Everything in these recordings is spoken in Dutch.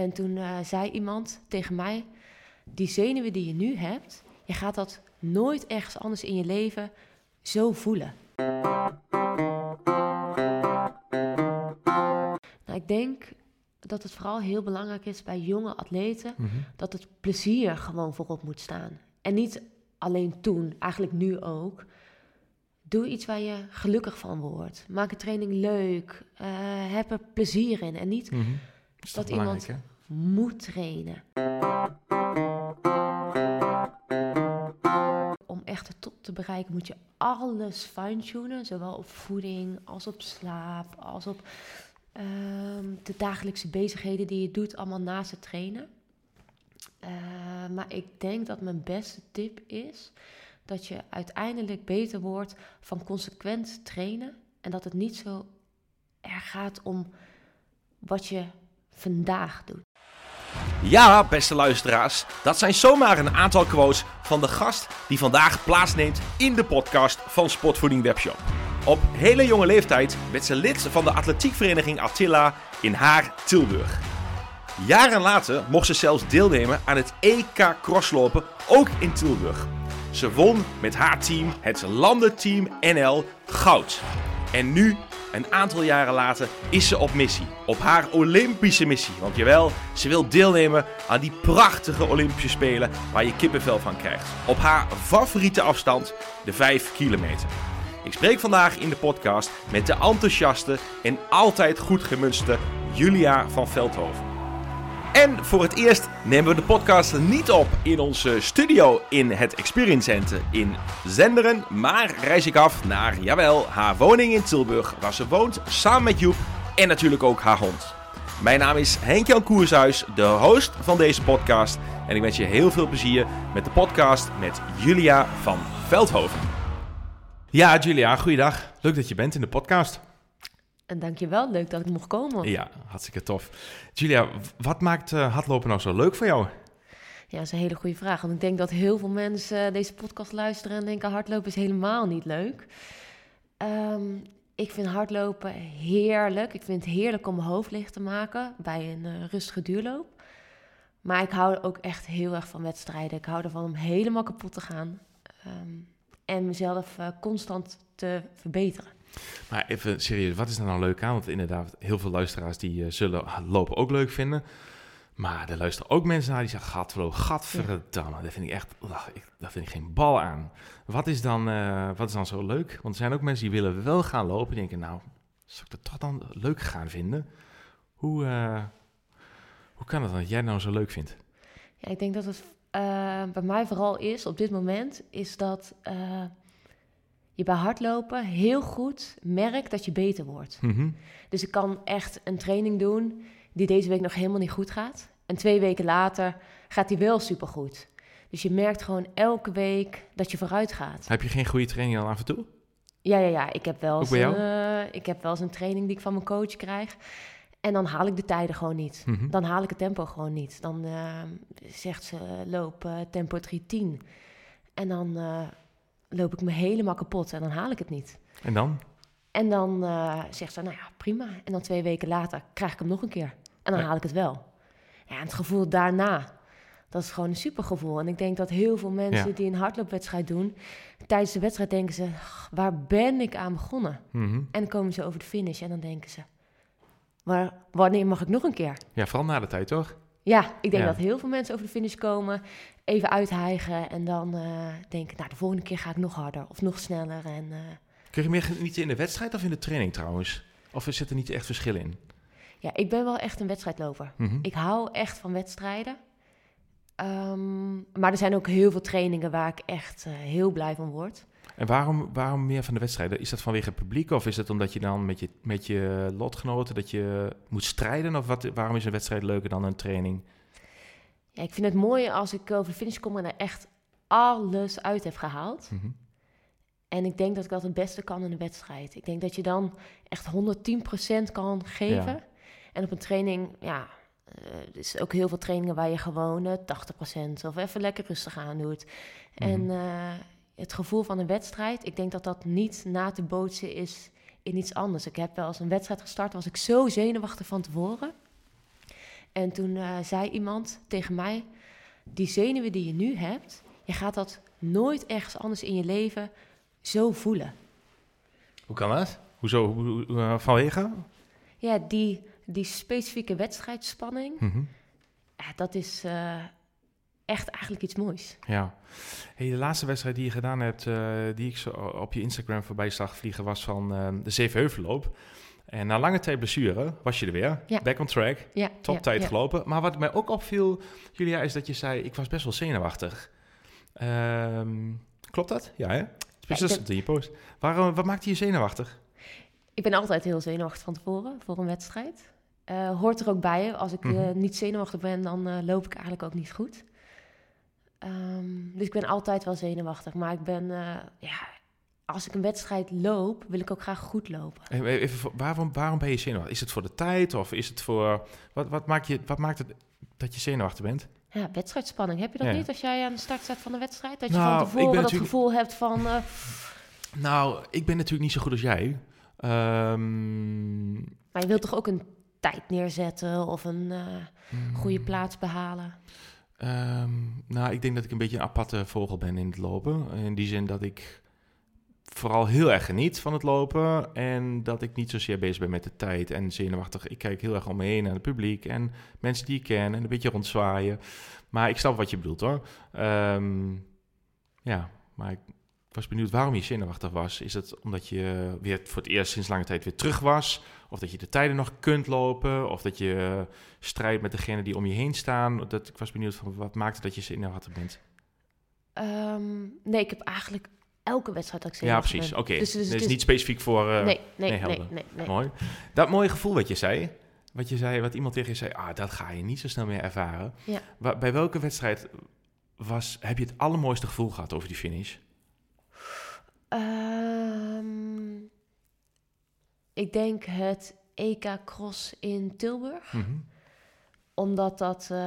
En toen eh, zei iemand tegen mij: Die zenuwen die je nu hebt, je gaat dat nooit ergens anders in je leven zo voelen. Nou, ik denk dat het vooral heel belangrijk is bij jonge atleten Mhm. dat het plezier gewoon voorop moet staan. En niet alleen toen, eigenlijk nu ook. Doe iets waar je gelukkig van wordt. Maak een training leuk. eh, heb er plezier in. En niet Mhm. Dat iemand- hè? Moet trainen. Om echt de top te bereiken moet je alles fine-tunen. Zowel op voeding als op slaap. Als op ehm, de dagelijkse bezigheden die je doet. Allemaal naast het trainen. Eh, maar ik denk dat mijn beste tip is... dat je uiteindelijk beter wordt van consequent trainen. En dat het niet zo erg gaat om wat je vandaag doet. Ja, beste luisteraars, dat zijn zomaar een aantal quotes van de gast die vandaag plaatsneemt in de podcast van Sportvoeding Webshop. Op hele jonge leeftijd werd ze lid van de atletiekvereniging Attila in Haar, Tilburg. Jaren later mocht ze zelfs deelnemen aan het EK crosslopen, ook in Tilburg. Ze won met haar team, het landenteam NL, goud. En nu, een aantal jaren later, is ze op missie. Op haar Olympische missie. Want jawel, ze wil deelnemen aan die prachtige Olympische Spelen waar je kippenvel van krijgt. Op haar favoriete afstand, de 5 kilometer. Ik spreek vandaag in de podcast met de enthousiaste en altijd goed gemunste Julia van Veldhoven. En voor het eerst nemen we de podcast niet op in onze studio in het Experience Center in Zenderen. Maar reis ik af naar, jawel, haar woning in Tilburg, waar ze woont samen met Joep en natuurlijk ook haar hond. Mijn naam is Henk-Jan Koershuis, de host van deze podcast. En ik wens je heel veel plezier met de podcast met Julia van Veldhoven. Ja, Julia, goeiedag. Leuk dat je bent in de podcast. En dankjewel, leuk dat ik mocht komen. Ja, Ja, hartstikke tof. Julia, wat maakt eh, hardlopen nou zo leuk voor jou? dat is een hele goede vraag. Want ik denk dat heel veel mensen eh, deze podcast luisteren en denken hardlopen is helemaal niet leuk. Ehm, ik vind hardlopen heerlijk. Ik vind het heerlijk om mijn hoofd licht te maken bij een eh, rustige duurloop. Maar ik hou ook echt heel erg van wedstrijden. Ik hou ervan om helemaal kapot te gaan. Ehm, en mezelf constant te verbeteren. Maar even serieus, wat is er nou leuk aan? Want inderdaad, heel veel luisteraars die eh, zullen lopen ook leuk vinden. Maar er luisteren ook mensen naar die zeggen, gadverlo, gadverdamme. Dat vind ik echt, ugh, ik, daar vind ik geen bal aan. Wat is, dan, eh, wat is dan zo leuk? Want er zijn ook mensen die willen wel gaan lopen. Die denken, nou, zou ik dat toch dan leuk gaan vinden? Hoe, eh, hoe kan het dan dat jij nou zo leuk vindt? Ja, ik denk dat het bij mij vooral is op dit moment, is dat je bij hardlopen heel goed merkt dat je beter wordt. Mhm. Dus ik kan echt een training doen die deze week nog helemaal niet goed gaat. En twee weken later gaat die wel supergoed. Dus je merkt gewoon elke week dat je vooruit gaat. Heb je geen goede training dan af en toe? Ja, ja, ja. Ik heb wel eens, een, eh, ik heb wel eens een training die ik van mijn coach krijg. En dan haal ik de tijden gewoon niet. Mhm. Dan haal ik het tempo gewoon niet. Dan eh, zegt ze, loop eh, tempo 310. En dan loop ik me helemaal kapot en dan haal ik het niet. En dan? En dan eh, zegt ze, nou ja, prima. En dan twee weken later krijg ik hem nog een keer. En dan Ja. haal ik het wel. Ja, en het gevoel daarna, dat is gewoon een supergevoel. En ik denk dat heel veel mensen Ja. die een hardloopwedstrijd doen... tijdens de wedstrijd denken ze, "Ach, waar ben ik aan begonnen? Mhm. En dan komen ze over de finish en dan denken ze... Waar, wanneer mag ik nog een keer? Ja, vooral na de tijd, toch? Ja, ik denk Ja. dat heel veel mensen over de finish komen, even uithijgen en dan eh, denken, nou de volgende keer ga ik nog harder of nog sneller. En eh, Kun je meer genieten in de wedstrijd of in de training trouwens? Of zit er niet echt verschil in? ja, ik ben wel echt een wedstrijdloper. Mhm. Ik hou echt van wedstrijden. Ehm, maar er zijn ook heel veel trainingen waar ik echt eh, heel blij van word. En waarom, waarom meer van de wedstrijden? Is dat vanwege het publiek of is het omdat je dan met je, met je lotgenoten dat je moet strijden? Of wat, waarom is een wedstrijd leuker dan een training? Ja, ik vind het mooi als ik over de finish kom en er echt alles uit heb gehaald. Mhm. En ik denk dat ik dat het beste kan in een wedstrijd. Ik denk dat je dan echt 110% kan geven. Ja. En op een training, ja, eh, er is ook heel veel trainingen waar je gewoon eh, 80% of even lekker rustig aan doet. En Mhm. Eh, het gevoel van een wedstrijd, ik denk dat dat niet na te bootsen is in iets anders. Ik heb wel eens een wedstrijd gestart, was ik zo zenuwachtig van tevoren. En toen eh, zei iemand tegen mij: Die zenuwen die je nu hebt, je gaat dat nooit ergens anders in je leven zo voelen. Hoe kan dat? Hoezo? Hoe, hoe, uh, vanwege? Ja, die, die specifieke wedstrijdspanning, Mhm. ja, dat is eh, echt eigenlijk iets moois. Ja. Hey, de laatste wedstrijd die je gedaan hebt, eh, die ik zo op je Instagram voorbij zag vliegen, was van eh, de Zevenheuvelloop. En na lange tijd blessure was je er weer. Ja. Back on track. Ja, Top ja, tijd gelopen. Maar wat mij ook opviel, Julia, is dat je zei, ik was best wel zenuwachtig. Ehm, klopt dat? Ja, hè? Ik dat in je post. Waarom, wat maakte je zenuwachtig? Ik ben altijd heel zenuwachtig van tevoren voor een wedstrijd. Eh, hoort er ook bij. Als ik Mhm. niet zenuwachtig ben, dan loop ik eigenlijk ook niet goed. Ehm, dus ik ben altijd wel zenuwachtig. Maar ik ben, eh, ja, als ik een wedstrijd loop, wil ik ook graag goed lopen. Even, waarom, waarom ben je zenuwachtig? Is het voor de tijd of is het voor... Wat, wat, maakt, je, wat maakt het dat je zenuwachtig bent? Ja, wedstrijdspanning. Heb je dat Ja. niet als jij aan de start staat van de wedstrijd? Dat je Nou, van tevoren dat natuurlijk- gevoel hebt van... eh, Nou, ik ben natuurlijk niet zo goed als jij. Ehm, maar je wilt toch ook een tijd neerzetten of een eh, goede plaats behalen? Ehm, nou, ik denk dat ik een beetje een aparte vogel ben in het lopen. In die zin dat ik vooral heel erg geniet van het lopen. En dat ik niet zozeer bezig ben met de tijd en zenuwachtig. Ik kijk heel erg om me heen naar het publiek en mensen die ik ken en een beetje rondzwaaien. Maar ik snap wat je bedoelt hoor. Ehm, ja, maar ik was benieuwd waarom je zenuwachtig was. Is het omdat je weer voor het eerst sinds lange tijd weer terug was? Of dat je de tijden nog kunt lopen? Of dat je eh, strijdt met degene die om je heen staan? Dat, ik was benieuwd van wat maakte dat je zenuwachtig bent? Ehm, nee, ik heb eigenlijk elke wedstrijd dat ik Ja, precies. Oké. Dus, dus Het het is niet specifiek voor... eh, nee, nee, nee, nee. Mooi. Dat mooie gevoel wat je zei, wat je zei, wat iemand tegen je zei, ah, dat ga je niet zo snel meer ervaren. Ja. Wa- bij welke wedstrijd was, heb je het allermooiste gevoel gehad over die finish? Ehm, ik denk het EK Cross in Tilburg. Mhm. Omdat dat... eh,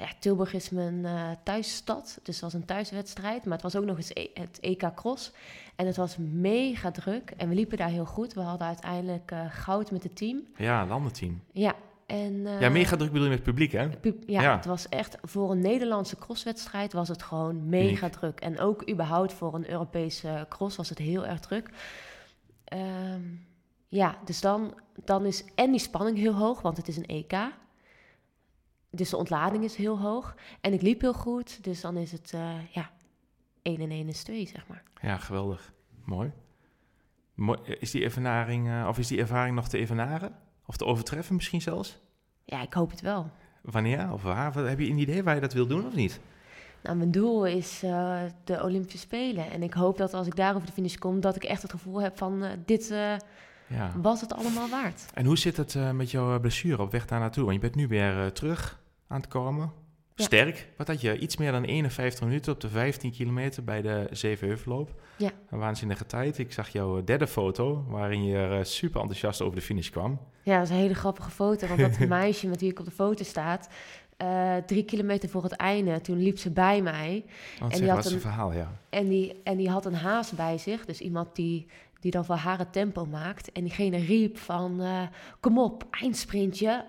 ja, Tilburg is mijn eh, thuisstad. Dus het was een thuiswedstrijd. Maar het was ook nog eens e- het EK Cross. En het was mega druk. En we liepen daar heel goed. We hadden uiteindelijk eh, goud met het team. Ja, landenteam. Ja, en... ja, mega druk bedoel je met het publiek, hè? Pub- Ja, Ja. het was echt voor een Nederlandse crosswedstrijd was het gewoon mega Uniek. druk. En ook überhaupt voor een Europese cross was het heel erg druk. Ehm, ja, dus dan, dan is en die spanning heel hoog, want het is een EK. Dus de ontlading is heel hoog. En ik liep heel goed, dus dan is het eh, ja, 1 en 1 is 2, zeg maar. Ja, geweldig. Mooi. Mooi. Is die ervaring, eh, of is die ervaring nog te evenaren? Of te overtreffen misschien zelfs? Ja, ik hoop het wel. Wanneer of waar? Heb je een idee waar je dat wil doen of niet? Nou, mijn doel is eh, de Olympische Spelen. En ik hoop dat als ik daar over de finish kom, dat ik echt het gevoel heb van dit Ja. was het allemaal waard. En hoe zit het eh, met jouw blessure op weg daar naartoe? Want je bent nu weer eh, terug aan het komen. Ja. Sterk. Wat had je? Iets meer dan 51 minuten op de 15 kilometer bij de Zevenheuvelloop. Ja. Een waanzinnige tijd. Ik zag jouw derde foto, waarin je er, eh, super enthousiast over de finish kwam. Ja, dat is een hele grappige foto. Want dat meisje met wie ik op de foto staat, eh, drie kilometer voor het einde, toen liep ze bij mij. Want En zeg, die had een- verhaal, ja. En die, en die had een haas bij zich. Dus iemand die, die dan voor haar het tempo maakt. En diegene riep van, eh, kom op, eindsprintje,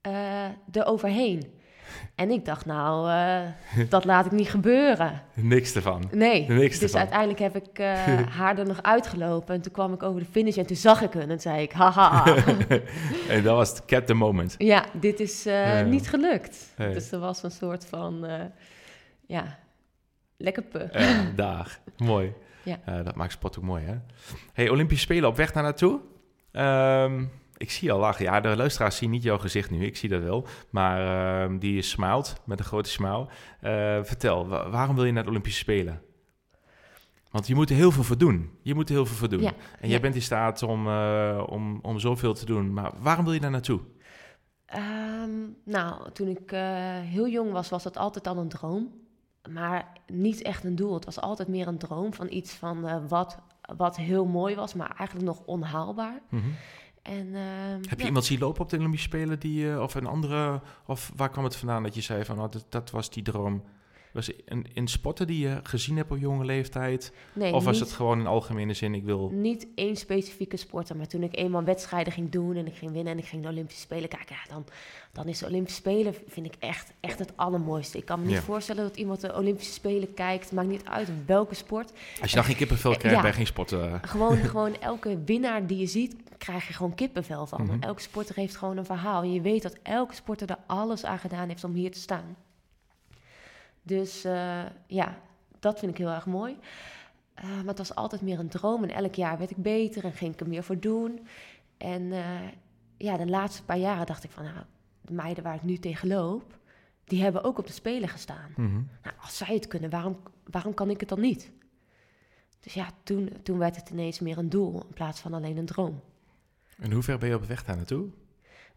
eh er overheen. En ik dacht, nou, eh, dat laat ik niet gebeuren. Niks ervan. Nee, Niks dus ervan. uiteindelijk heb ik eh, haar er nog uitgelopen. En toen kwam ik over de finish en toen zag ik hun. En zei ik, haha, en dat was het cap the moment. ja, dit is eh, niet gelukt. Dus er was een soort van, eh, ja, lekker puh. Eh, daar. Mooi. Ja. Eh, dat maakt sport ook mooi, hè? Hey, Olympische Spelen op weg daar naartoe. Ehm, ik zie al lachen. Ja, de luisteraars zien niet jouw gezicht nu. Ik zie dat wel. Maar ehm, die smilt met een grote smile. Eh, vertel, wa- waarom wil je naar de Olympische Spelen? Want je moet er heel veel voor doen. Je moet er heel veel voor doen. Ja, En jij ja. bent in staat om, eh, om, om zoveel te doen. Maar waarom wil je daar naartoe? Ehm, nou, toen ik heel jong was, was dat altijd al een droom. Maar niet echt een doel. Het was altijd meer een droom van iets van eh, wat, wat heel mooi was, maar eigenlijk nog onhaalbaar. Mhm. En, ehm, Heb je ja. iemand zien lopen op de Olympische Spelen? Die, eh, of een andere... Of waar kwam het vandaan dat je zei van... Oh, dat, dat was die droom? Was in sporten die je gezien hebt op jonge leeftijd? Nee, of was niet, het gewoon in algemene zin, ik wil... niet één specifieke sporter. Maar toen ik eenmaal wedstrijden ging doen en ik ging winnen en ik ging de Olympische Spelen kijken, ja, dan, dan is de Olympische Spelen, vind ik echt, echt het allermooiste. Ik kan me niet Ja. voorstellen dat iemand de Olympische Spelen kijkt, maakt niet uit welke sport. Als je dan geen kippenvel Eh, krijgt ja. bij geen sport... eh, Gewoon, gewoon elke winnaar die je ziet, krijg je gewoon kippenvel van. Mhm. Elke sporter heeft gewoon een verhaal. En je weet dat elke sporter er alles aan gedaan heeft om hier te staan. Dus eh, ja, dat vind ik heel erg mooi. Eh, maar het was altijd meer een droom. En elk jaar werd ik beter en ging ik er meer voor doen. En eh, ja, de laatste paar jaren dacht ik van... Nou, de meiden waar ik nu tegen loop, die hebben ook op de Spelen gestaan. mhm. Nou, als zij het kunnen, waarom, waarom kan ik het dan niet? Dus ja, toen, toen werd het ineens meer een doel in plaats van alleen een droom. En hoe ver ben je op weg daar naartoe?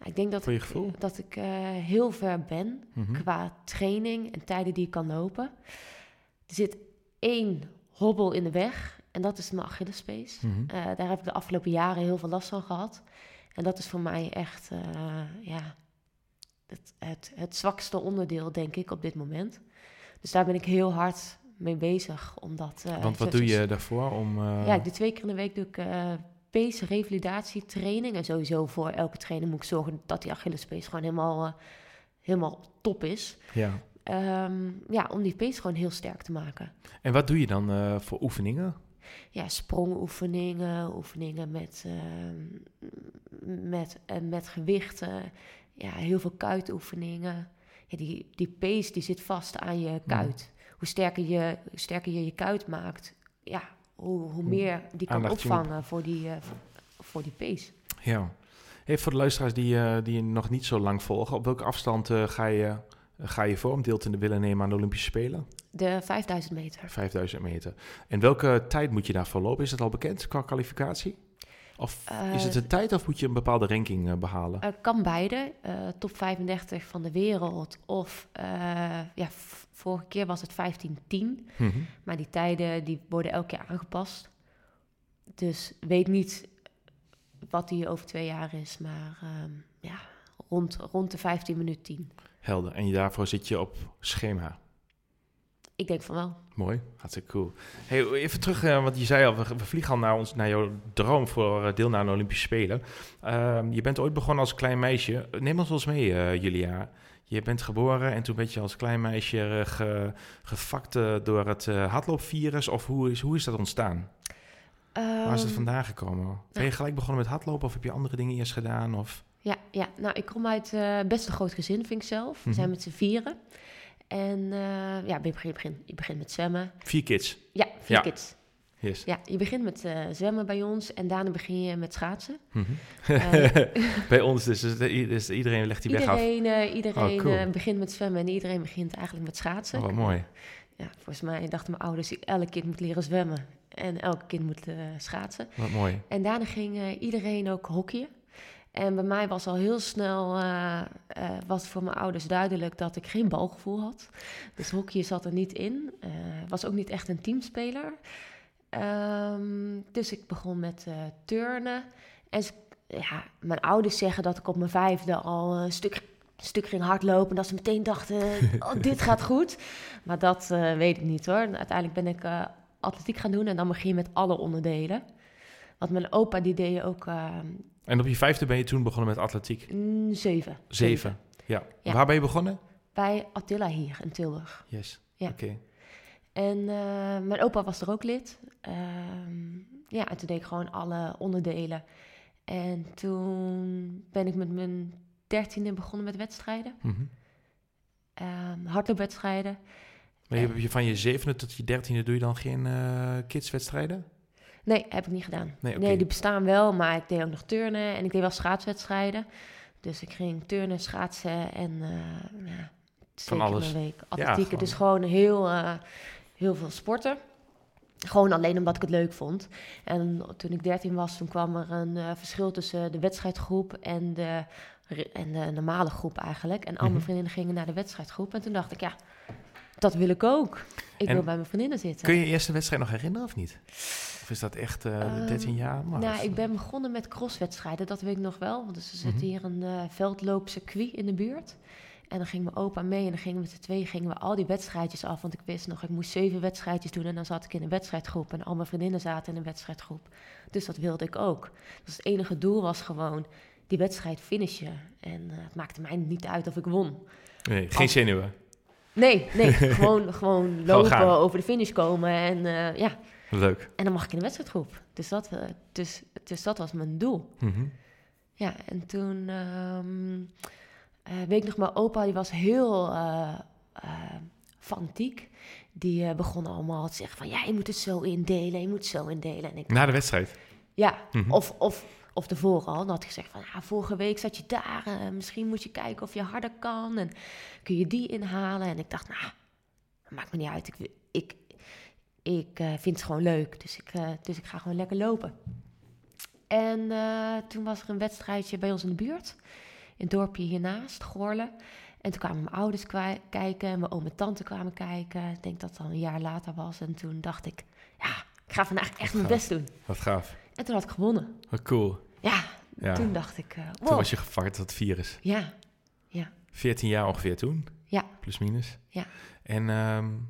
Ik denk dat ik, dat ik eh, heel ver ben Mhm. qua training en tijden die ik kan lopen. Er zit één hobbel in de weg en dat is mijn Achillespees. Mhm. Eh, daar heb ik de afgelopen jaren heel veel last van gehad. En dat is voor mij echt eh, ja, het, het, het zwakste onderdeel, denk ik, op dit moment. Dus daar ben ik heel hard mee bezig. Omdat, Want wat doe je daarvoor om... Ja, ik doe twee keer in de week doe ik pace revalidatietraining. En sowieso voor elke trainer moet ik zorgen dat die Achillespees gewoon helemaal, eh, helemaal top is. ja. Ehm, ja, om die pees gewoon heel sterk te maken. En wat doe je dan eh, voor oefeningen? Ja, sprongoefeningen, oefeningen met, ehm, met, eh, met gewichten. Ja, heel veel kuitoefeningen. Ja, die, die pees die zit vast aan je kuit. Hoe, sterker je, hoe sterker je je kuit maakt, ja, hoe, hoe meer die kan Aandacht opvangen voor die, eh, voor, die pees. Ja. Hey, voor de luisteraars die, eh, die je nog niet zo lang volgen, op welke afstand eh, ga, je, ga je voor om deel te willen nemen aan de Olympische Spelen? De 5000 meter. 5000 meter. En welke tijd moet je daarvoor lopen? Is het al bekend qua kwalificatie? Of is het Eh, een tijd of moet je een bepaalde ranking eh, behalen? Eh, kan beide. Eh, top 35 van de wereld. Of eh, ja, vorige keer was het 15-10. Mhm. Maar die tijden die worden elke keer aangepast. Dus weet niet wat die over twee jaar is. Maar ehm, ja, rond, rond de 15 minuten 10. Helder. En daarvoor zit je op schema. Ik denk van wel. Mooi, hartstikke cool. Hey, even terug, eh, want je zei al, we, we vliegen al naar, ons, naar jouw droom voor eh, deelname aan de Olympische Spelen. Ehm, je bent ooit begonnen als klein meisje. Neem ons wel eens mee, eh, Julia. Je bent geboren en toen werd je als klein meisje ge, gevakt door het hardloopvirus. Of hoe is, hoe is dat ontstaan? Waar is het Ehm, vandaan gekomen? Ben je gelijk begonnen met hardlopen of heb je andere dingen eerst gedaan? Of? Ja, ja, nou, ik kom uit eh best een groot gezin, vind ik zelf. We Mhm. zijn met z'n vieren. En eh, ja, je begint, begin, je begint met zwemmen. Vier kids. Ja, vier Ja. kids. Yes. Ja, je begint met eh, zwemmen bij ons en daarna begin je met schaatsen. Mhm. Eh, Bij ons, dus, dus, dus iedereen legt die weg af. iedereen eh, iedereen Oh, cool. begint met zwemmen en iedereen begint eigenlijk met schaatsen. Oh, wat mooi. Ja, volgens mij dachten mijn ouders, elk kind moet leren zwemmen en elk kind moet schaatsen. Wat mooi. En daarna ging iedereen ook hockeyen. En bij mij was al heel snel, eh, was voor mijn ouders duidelijk dat ik geen balgevoel had. Dus hockey zat er niet in. Eh was ook niet echt een teamspeler. Ehm, dus ik begon met turnen. En ja, mijn ouders zeggen dat ik op mijn vijfde al een stuk, een stuk ging hardlopen. En dat ze meteen dachten, oh, dit gaat goed. Maar dat weet ik niet hoor. Uiteindelijk ben ik atletiek gaan doen en dan begin je met alle onderdelen. Want mijn opa die deed ook eh, En op je vijfde ben je toen begonnen met atletiek? mm, zeven. Zeven. Ja. Ja. Waar ben je begonnen? Bij Attila hier in Tilburg. Yes. Ja. Oké. En eh, mijn opa was er ook lid. Ehm, ja, en toen deed ik gewoon alle onderdelen. En toen ben ik met mijn dertiende begonnen met wedstrijden. Mhm. Ehm hardloopwedstrijden. Maar je, je- van je zevende tot je dertiende doe je dan geen eh, kidswedstrijden? Nee, heb ik niet gedaan. Nee, die bestaan wel, maar ik deed ook nog turnen en ik deed wel schaatswedstrijden. Dus ik ging turnen, schaatsen en eh ja, keer alles. week atletiek. Dus gewoon heel, eh, heel veel sporten. Gewoon alleen omdat ik het leuk vond. En toen ik 13 was, toen kwam er een eh, verschil tussen de wedstrijdgroep en de, en de normale groep eigenlijk. En al mijn Mhm. vriendinnen gingen naar de wedstrijdgroep. En toen dacht ik, ja, dat wil ik ook. Ik En wil bij mijn vriendinnen zitten. Kun je je eerste wedstrijd nog herinneren of niet? Is dat echt eh Ehm, 13 jaar? Maar Nou, ik ben begonnen met crosswedstrijden, dat weet ik nog wel. Want dus er zit Mhm. hier een eh veldloopcircuit in de buurt. En dan ging mijn opa mee en dan gingen we met z'n tweeën gingen we al die wedstrijdjes af. Want ik wist nog, ik moest zeven wedstrijdjes doen en dan zat ik in een wedstrijdgroep. En al mijn vriendinnen zaten in een wedstrijdgroep. Dus dat wilde ik ook. Dus het enige doel was gewoon die wedstrijd finishen. En eh, het maakte mij niet uit of ik won. Nee, geen Als- zenuwen. Nee, nee, gewoon, gewoon lopen, over de finish komen en uh, ja. Leuk. En dan mag ik in de wedstrijdgroep. Dus dat, uh, dus, dus dat was mijn doel. Mm -hmm. Ja, en toen um, weet ik nog, mijn opa die was heel uh, fanatiek. Die begon allemaal te zeggen van, ja, je moet het zo indelen, je moet het zo indelen. En ik, Na de wedstrijd? Ja, mm -hmm. of, of, of tevoren al. Dan had gezegd van, ja, vorige week zat je daar. Misschien moet je kijken of je harder kan. En kun je die inhalen? En ik dacht, nou, maakt me niet uit. Ik, ik, ik uh, vind het gewoon leuk. Dus ik, uh, dus ik ga gewoon lekker lopen. En eh, toen was er een wedstrijdje bij ons in de buurt. In het dorpje hiernaast, Goorlen. En toen kwamen mijn ouders kijken. En mijn oom en tante kwamen kijken. Ik denk dat het al een jaar later was. En toen dacht ik, ja, ik ga vandaag echt mijn best doen. Wat gaaf. En toen had ik gewonnen. Wat cool. Ja, ja. toen dacht ik, wow. Toen was je gevakt dat virus. Ja, ja. 14 jaar ongeveer toen? Ja. Plus minus? Ja. En um,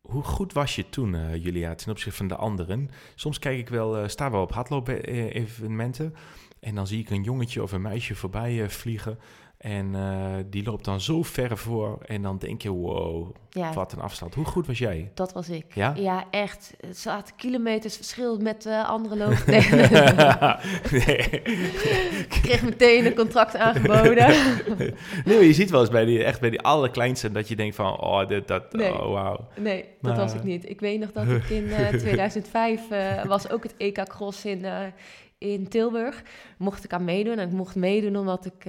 hoe goed was je toen, uh, Julia, ten opzichte van de anderen? Soms kijk ik wel, uh, sta wel op hardloop-evenementen en dan zie ik een jongetje of een meisje voorbij vliegen. En uh, die loopt dan zo ver voor en dan denk je, wow, ja. wat een afstand. Hoe goed was jij? Dat was ik. Ja? Ja, echt. Het zaten kilometers verschil met uh, andere lopers. Nee. nee. ik kreeg meteen een contract aangeboden. nee, je ziet wel eens bij die, echt bij die allerkleinste dat je denkt van, oh, dit, dat, nee. oh, wauw. Nee, dat was ik niet. Ik weet nog dat ik in uh, 2005 uh, was ook het EK Cross in, in Tilburg. Mocht ik aan meedoen en ik mocht meedoen omdat ik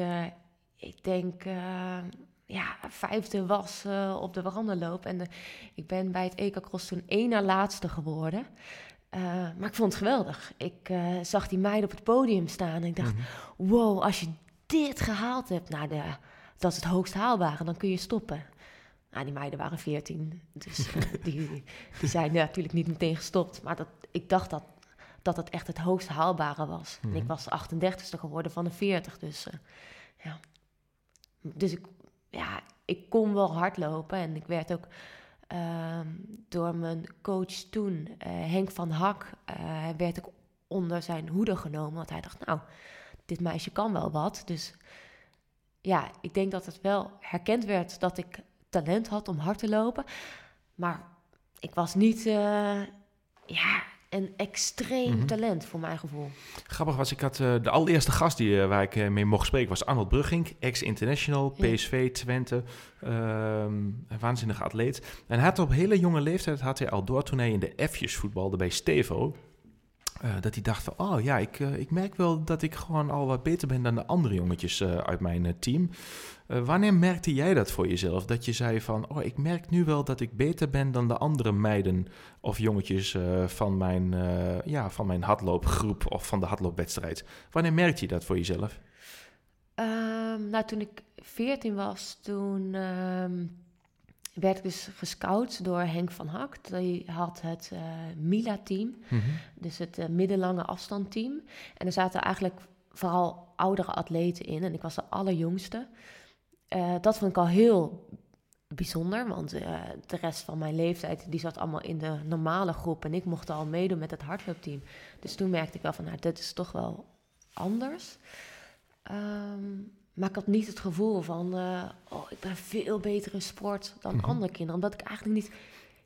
ik denk, uh, ja, vijfde was uh, op de warandenloop. En de, ik ben bij het EK Cross toen één na laatste geworden. Uh, maar ik vond het geweldig. Ik zag die meiden op het podium staan en ik dacht, mm -hmm. wow, als je dit gehaald hebt, nou, de, dat is het hoogst haalbare, dan kun je stoppen. Nou, die meiden waren veertien, dus die, die zijn natuurlijk niet meteen gestopt. Maar dat, ik dacht dat, dat het echt het hoogst haalbare was. Mm -hmm. En ik was 38ste geworden van de 40, dus ja. Dus ik, ja, ik kon wel hardlopen en ik werd ook uh, door mijn coach toen, uh, Henk van Hak, uh, werd ik onder zijn hoede genomen. Want hij dacht, nou, dit meisje kan wel wat. Dus ja, ik denk dat het wel herkend werd dat ik talent had om hard te lopen. Maar ik was niet, uh, ja, een extreem mm -hmm. talent voor mijn gevoel. Grappig was, ik had uh, de allereerste gast die, uh, waar ik uh, mee mocht spreken was Arnold Brugging, ex-international. PSV, Twente, um, een waanzinnige atleet. En hij had op hele jonge leeftijd had hij al door toen hij in de F'jes voetbalde bij Stevo. Dat hij dacht van, oh ja, ik, ik merk wel dat ik gewoon al wat beter ben dan de andere jongetjes uit mijn team. Wanneer merkte jij dat voor jezelf? Dat je zei van, oh, ik merk nu wel dat ik beter ben dan de andere meiden of jongetjes van, mijn, ja, van mijn hardloopgroep of van de hardloopwedstrijd. Wanneer merkte je dat voor jezelf? Um, nou, toen ik 14 was, toen... Um werd ik dus gescout door Henk van Hak. Die had het uh, Mila-team, mm -hmm. dus het uh, middellange afstandteam. En er zaten eigenlijk vooral oudere atleten in. En ik was de allerjongste. Uh, dat vond ik al heel bijzonder, want de rest van mijn leeftijd... die zat allemaal in de normale groep. En ik mocht al meedoen met het hardloopteam. Dus toen merkte ik wel van, nou, dit is toch wel anders. Um, maar ik had niet het gevoel van, uh, oh, ik ben veel beter in sport dan mm -hmm. andere kinderen. Omdat ik eigenlijk niet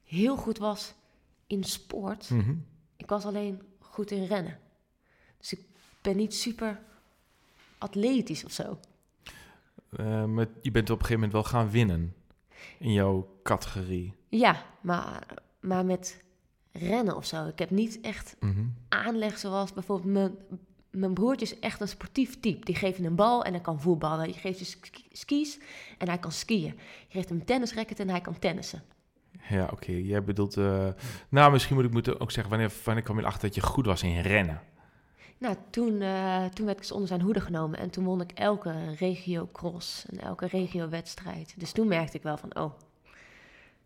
heel goed was in sport. Mhm. Mm -hmm. Ik was alleen goed in rennen. Dus ik ben niet super atletisch of zo. Uh, maar je bent op een gegeven moment wel gaan winnen in jouw categorie. Ja, maar, maar met rennen of zo. Ik heb niet echt Mhm. aanleg zoals bijvoorbeeld mijn mijn broertje is echt een sportief type. Die geeft een bal en hij kan voetballen. Je geeft je ski- skis en hij kan skiën. Je geeft hem een tennisracket en hij kan tennissen. Ja, oké. Jij bedoelt... eh, nou, misschien moet ik moeten ook zeggen... Wanneer, wanneer kwam je erachter dat je goed was in rennen? Nou, toen, eh, toen werd ik dus onder zijn hoede genomen. En toen won ik elke regio-cross en elke regio-wedstrijd. Dus toen merkte ik wel van, oh,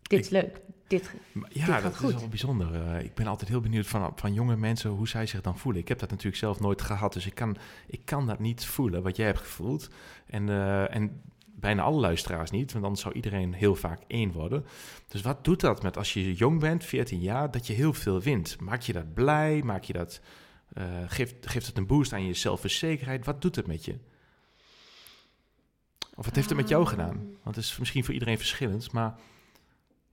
dit is leuk. Dit, Ja, dat goed. is wel bijzonder. Eh, ik ben altijd heel benieuwd van, van jonge mensen hoe zij zich dan voelen. Ik heb dat natuurlijk zelf nooit gehad, dus ik kan, ik kan dat niet voelen wat jij hebt gevoeld. En, eh, en bijna alle luisteraars niet, want dan zou iedereen heel vaak één worden. Dus wat doet dat met als je jong bent, 14 jaar, dat je heel veel wint? Maak je dat blij? Maak je dat, eh, geeft, geeft het een boost aan je zelfverzekerheid? Wat doet het met je? Of wat heeft het met jou gedaan? Ehm. Want het is misschien voor iedereen verschillend, maar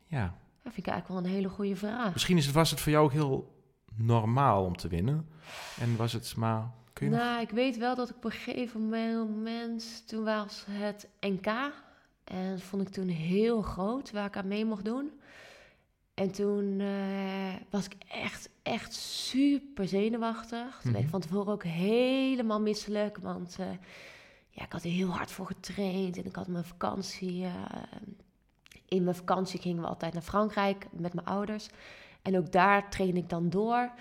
ja, Dat vind ik eigenlijk wel een hele goede vraag. misschien is het, was het voor jou ook heel normaal om te winnen. En was het maar, kun je nog- Nou, ik weet wel dat ik op een gegeven moment, toen was het NK. En dat vond ik toen heel groot, waar ik aan mee mocht doen. En toen eh, was ik echt, echt super zenuwachtig. Toen werd ik Mhm. van tevoren ook helemaal misselijk. Want eh, ja, ik had er heel hard voor getraind. En ik had mijn vakantie... eh, in mijn vakantie gingen we altijd naar Frankrijk met mijn ouders. En ook daar trainde ik dan door.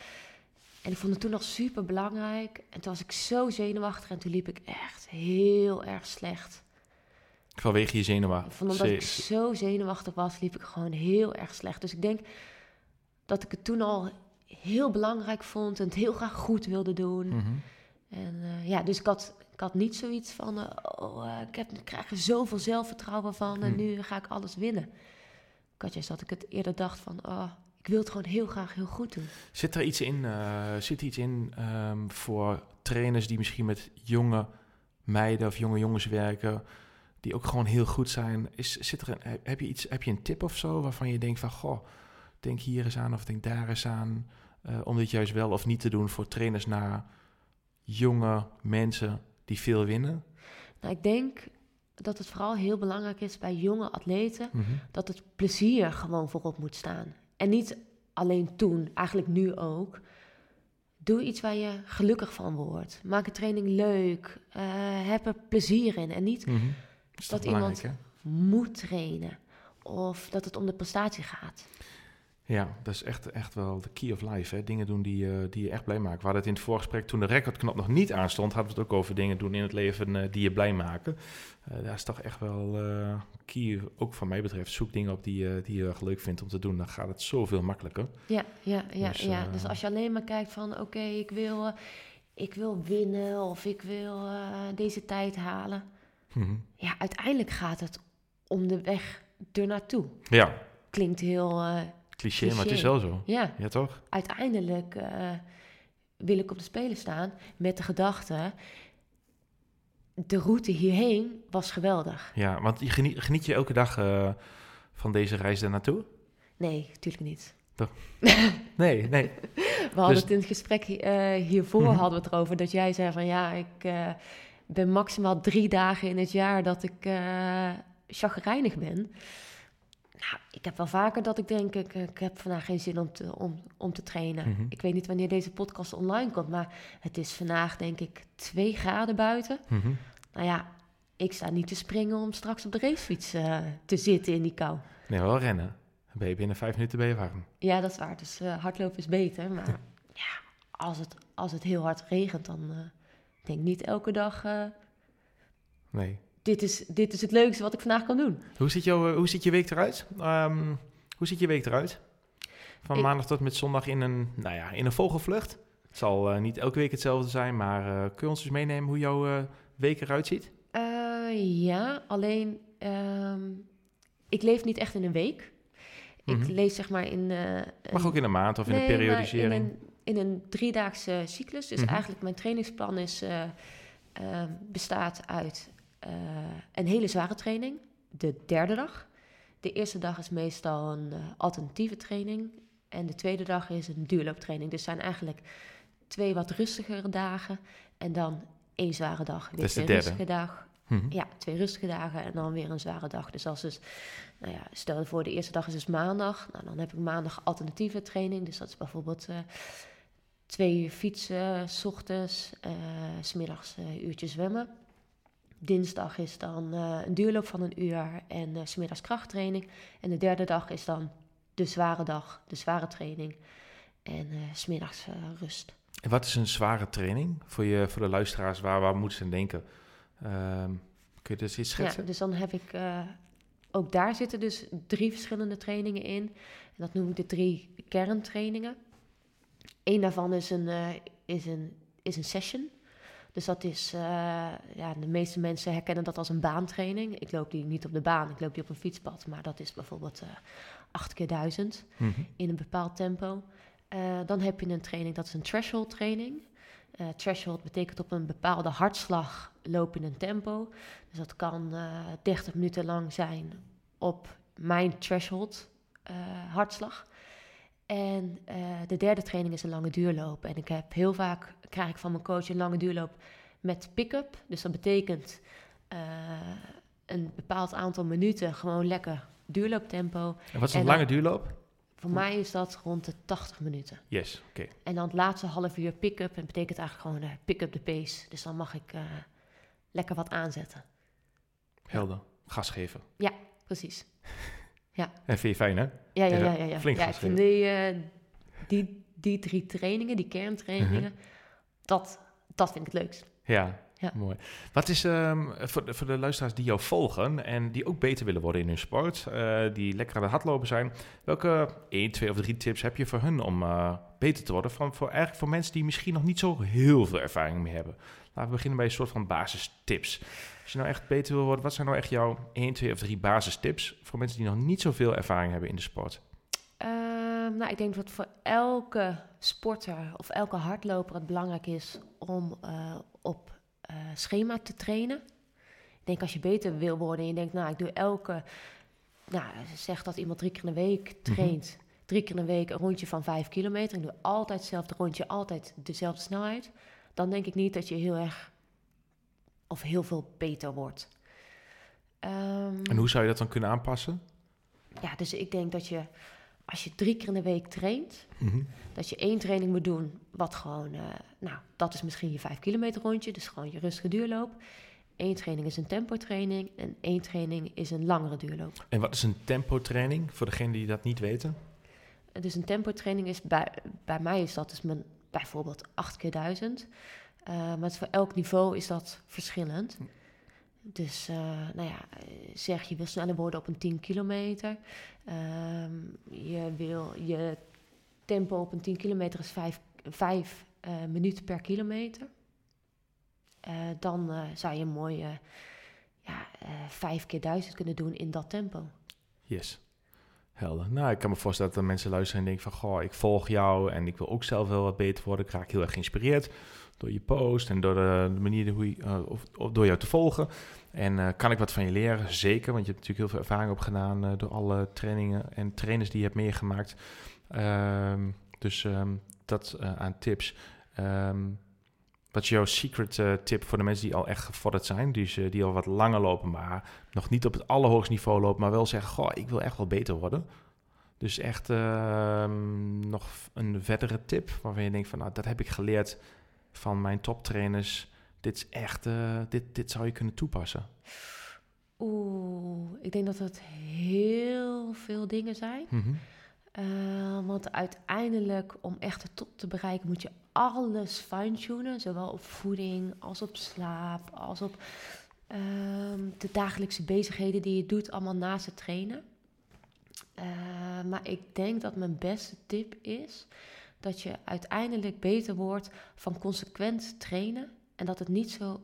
En ik vond het toen nog super belangrijk. En toen was ik zo zenuwachtig en toen liep ik echt heel erg slecht. Vanwege je. Van omdat ik zo zenuwachtig was, liep ik gewoon heel erg slecht. Dus ik denk dat ik het toen al heel belangrijk vond en het heel graag goed wilde doen. Mhm. En eh, ja, dus ik had, ik had niet zoiets van, eh, oh, eh, ik, heb, ik krijg er zoveel zelfvertrouwen van en Hmm. nu ga ik alles winnen. Ik had juist dat ik het eerder dacht van, oh, ik wil het gewoon heel graag heel goed doen. Zit er iets in, zit iets in ehm, voor trainers die misschien met jonge meiden of jonge jongens werken, die ook gewoon heel goed zijn? Is, zit er een, heb, je iets, heb je een tip of zo waarvan je denkt van, goh, denk hier eens aan of denk daar eens aan, eh, om dit juist wel of niet te doen voor trainers naar jonge mensen die veel winnen? Nou, ik denk dat het vooral heel belangrijk is bij jonge atleten Mhm. dat het plezier gewoon voorop moet staan. En niet alleen toen, eigenlijk nu ook. Doe iets waar je gelukkig van wordt. Maak de training leuk. eh, heb er plezier in. En niet Mhm. Toch Dat iemand- hè? moet trainen. Of dat het om de prestatie gaat. Ja, dat is echt, echt wel de key of life. Hè? Dingen doen die, eh, die je echt blij maken. We hadden het in het voorgesprek, toen de recordknop nog niet aanstond, hadden we het ook over dingen doen in het leven eh, die je blij maken. Eh daar is toch echt wel key, ook van mij betreft. Zoek dingen op die, je die je erg leuk vindt om te doen. Dan gaat het zoveel makkelijker. Ja, ja, ja. Dus, ja. dus als je alleen maar kijkt van... oké, ik, wil, ik wil winnen of ik wil deze tijd halen. Mhm. Ja, uiteindelijk gaat het om de weg ernaartoe. Ja, Klinkt heel... eh, cliché, maar het is wel zo. ja, Ja, toch? uiteindelijk eh, wil ik op de Spelen staan met de gedachte... de route hierheen was geweldig. Ja, want je geniet, geniet je elke dag eh, van deze reis daar naartoe? Nee, natuurlijk niet. Nee, nee. We hadden Dus- het in het gesprek hi- hiervoor Mhm. hadden we het erover dat jij zei van ja, ik ben maximaal drie dagen in het jaar dat ik eh chagrijnig ben. Nou, ik heb wel vaker dat ik denk, ik, ik heb vandaag geen zin om te, om, om te trainen. Mhm. Ik weet niet wanneer deze podcast online komt, maar het is vandaag denk ik twee graden buiten. Mhm. Nou ja, ik sta niet te springen om straks op de racefiets eh, te zitten in die kou. Nee, wel rennen. Dan ben je binnen vijf minuten ben je warm. Ja, dat is waar. Dus eh, hardlopen is beter. Maar ja, als het, als het heel hard regent, dan denk niet elke dag... eh, Nee. dit, is, dit is het leukste wat ik vandaag kan doen. Hoe ziet, jouw, hoe ziet je week eruit? Ehm, hoe ziet je week eruit? Van Ik- maandag tot met zondag in een, nou ja, in een vogelvlucht. Het zal eh, niet elke week hetzelfde zijn, maar eh, kun je ons eens meenemen hoe jouw week eruit ziet? Ja, alleen... ehm, ik leef niet echt in een week. Ik Mhm. leef zeg maar in... Mag ook in een maand of in Nee, een periodisering. In een, in een driedaagse cyclus. Dus Mhm. eigenlijk mijn trainingsplan is, eh, eh, bestaat uit eh, een hele zware training. De derde dag. De eerste dag is meestal een alternatieve training. En de tweede dag is een duurlooptraining. Dus zijn eigenlijk twee wat rustigere dagen. En dan één zware dag. Weer de twee derde. rustige dag. Mhm. Ja, twee rustige dagen en dan weer een zware dag. Dus als dus, nou ja, stel je voor de eerste dag is dus maandag. Nou, dan heb ik maandag alternatieve training. Dus dat is bijvoorbeeld twee uur fietsen, s ochtends, eh, s smiddags een uurtje zwemmen. Dinsdag is dan eh, een duurloop van een uur en eh, s smiddags krachttraining. En de derde dag is dan de zware dag, de zware training. En eh, s smiddags eh, rust. En wat is een zware training voor, je, voor de luisteraars? Waar, waar moeten ze aan denken? Ehm, kun je dus iets schetsen? Ja, dus dan heb ik eh, ook daar zitten dus drie verschillende trainingen in. En dat noem ik de drie kerntrainingen. Eén daarvan is een, eh, is een, is een session. Dus dat is, eh, ja, de meeste mensen herkennen dat als een baantraining. Ik loop die niet op de baan, ik loop die op een fietspad. Maar dat is bijvoorbeeld uh, 8 keer 1000 Mhm. in een bepaald tempo. Eh, dan heb je een training, dat is een threshold training. Eh, threshold betekent op een bepaalde hartslag loop in een tempo. Dus dat kan eh 30 minuten lang zijn op mijn threshold eh, hartslag. En eh, de derde training is een lange duurloop. En ik heb heel vaak, krijg ik van mijn coach een lange duurloop met pick-up. Dus dat betekent eh, een bepaald aantal minuten gewoon lekker duurlooptempo. En wat is En een lange duurloop? Voor mij is dat rond de 80 minuten. Yes, oké. En dan het laatste half uur pick-up. En betekent eigenlijk gewoon eh, pick-up de pace. Dus dan mag ik lekker wat aanzetten. Helder. Gas geven. Precies. En vind je fijn, hè? Ja, ja, Ja, ja. flink ja ik vind die, eh, die, die drie trainingen, die kerntrainingen, Mhm. dat, dat vind ik het leukst. Ja, Ja. mooi. Wat is ehm, voor, de, voor de luisteraars die jou volgen en die ook beter willen worden in hun sport, eh, die lekker aan het hardlopen zijn, welke 1, 2 of 3 tips heb je voor hun om eh, beter te worden? Van, voor, eigenlijk voor mensen die misschien nog niet zo heel veel ervaring mee hebben. Laten we beginnen bij een soort van basistips. Als je nou echt beter wil worden, wat zijn nou echt jouw 1, 2 of 3 basistips voor mensen die nog niet zoveel ervaring hebben in de sport? Ehm, nou, ik denk dat voor elke sporter of elke hardloper het belangrijk is om eh, op eh, schema te trainen. Ik denk als je beter wil worden en je denkt, nou, ik doe elke, nou, zeg dat iemand drie keer in de week traint, drie keer in de week een rondje van vijf kilometer. Ik doe altijd hetzelfde rondje, altijd dezelfde snelheid. Dan denk ik niet dat je heel erg of heel veel beter wordt. Ehm, En hoe zou je dat dan kunnen aanpassen? ja, dus ik denk dat je als je drie keer in de week traint, Mhm. dat je één training moet doen, wat gewoon, eh, nou, dat is misschien je vijf kilometer rondje, dus gewoon je rustige duurloop. Eén training is een tempo training en één training is een langere duurloop. En wat is een tempo training voor degenen die dat niet weten? En Dus een tempo training is bij, bij mij is dat dus mijn, bijvoorbeeld 8 keer 1000. Eh, maar het voor elk niveau is dat verschillend. Dus, eh, nou ja, eh, zeg je wil sneller worden op een 10 kilometer. Ehm, je wil je tempo op een 10 kilometer is 5, 5 minuten per kilometer. Dan zou je een mooie ja, eh 5 keer 1000 kunnen doen in dat tempo. Yes. Helder. Nou, ik kan me voorstellen dat er mensen luisteren en denken van... Goh, ik volg jou en ik wil ook zelf wel wat beter worden. Ik raak heel erg geïnspireerd door je post en door de, de manier hoe je, eh, of, door jou te volgen. En eh, kan ik wat van je leren? Zeker, want je hebt natuurlijk heel veel ervaring opgedaan... eh, door alle trainingen en trainers die je hebt meegemaakt. Ehm, dus ehm, dat eh, aan tips. Ehm, wat is jouw secret eh, tip voor de mensen die al echt gevorderd zijn? Dus, eh, die al wat langer lopen, maar nog niet op het allerhoogste niveau lopen, maar wel zeggen: Goh, ik wil echt wel beter worden. Dus echt nog een verdere tip waarvan je denkt: van nou, dat heb ik geleerd van mijn toptrainers. Dit is echt, eh, dit, dit zou je kunnen toepassen. Oeh, ik denk dat het heel veel dingen zijn. Mhm. Eh, want uiteindelijk, om echt de top te bereiken, moet je alles fine-tunen. Zowel op voeding, als op slaap, als op ehm, de dagelijkse bezigheden die je doet, allemaal naast het trainen. Eh, maar ik denk dat mijn beste tip is dat je uiteindelijk beter wordt van consequent trainen. En dat het niet zo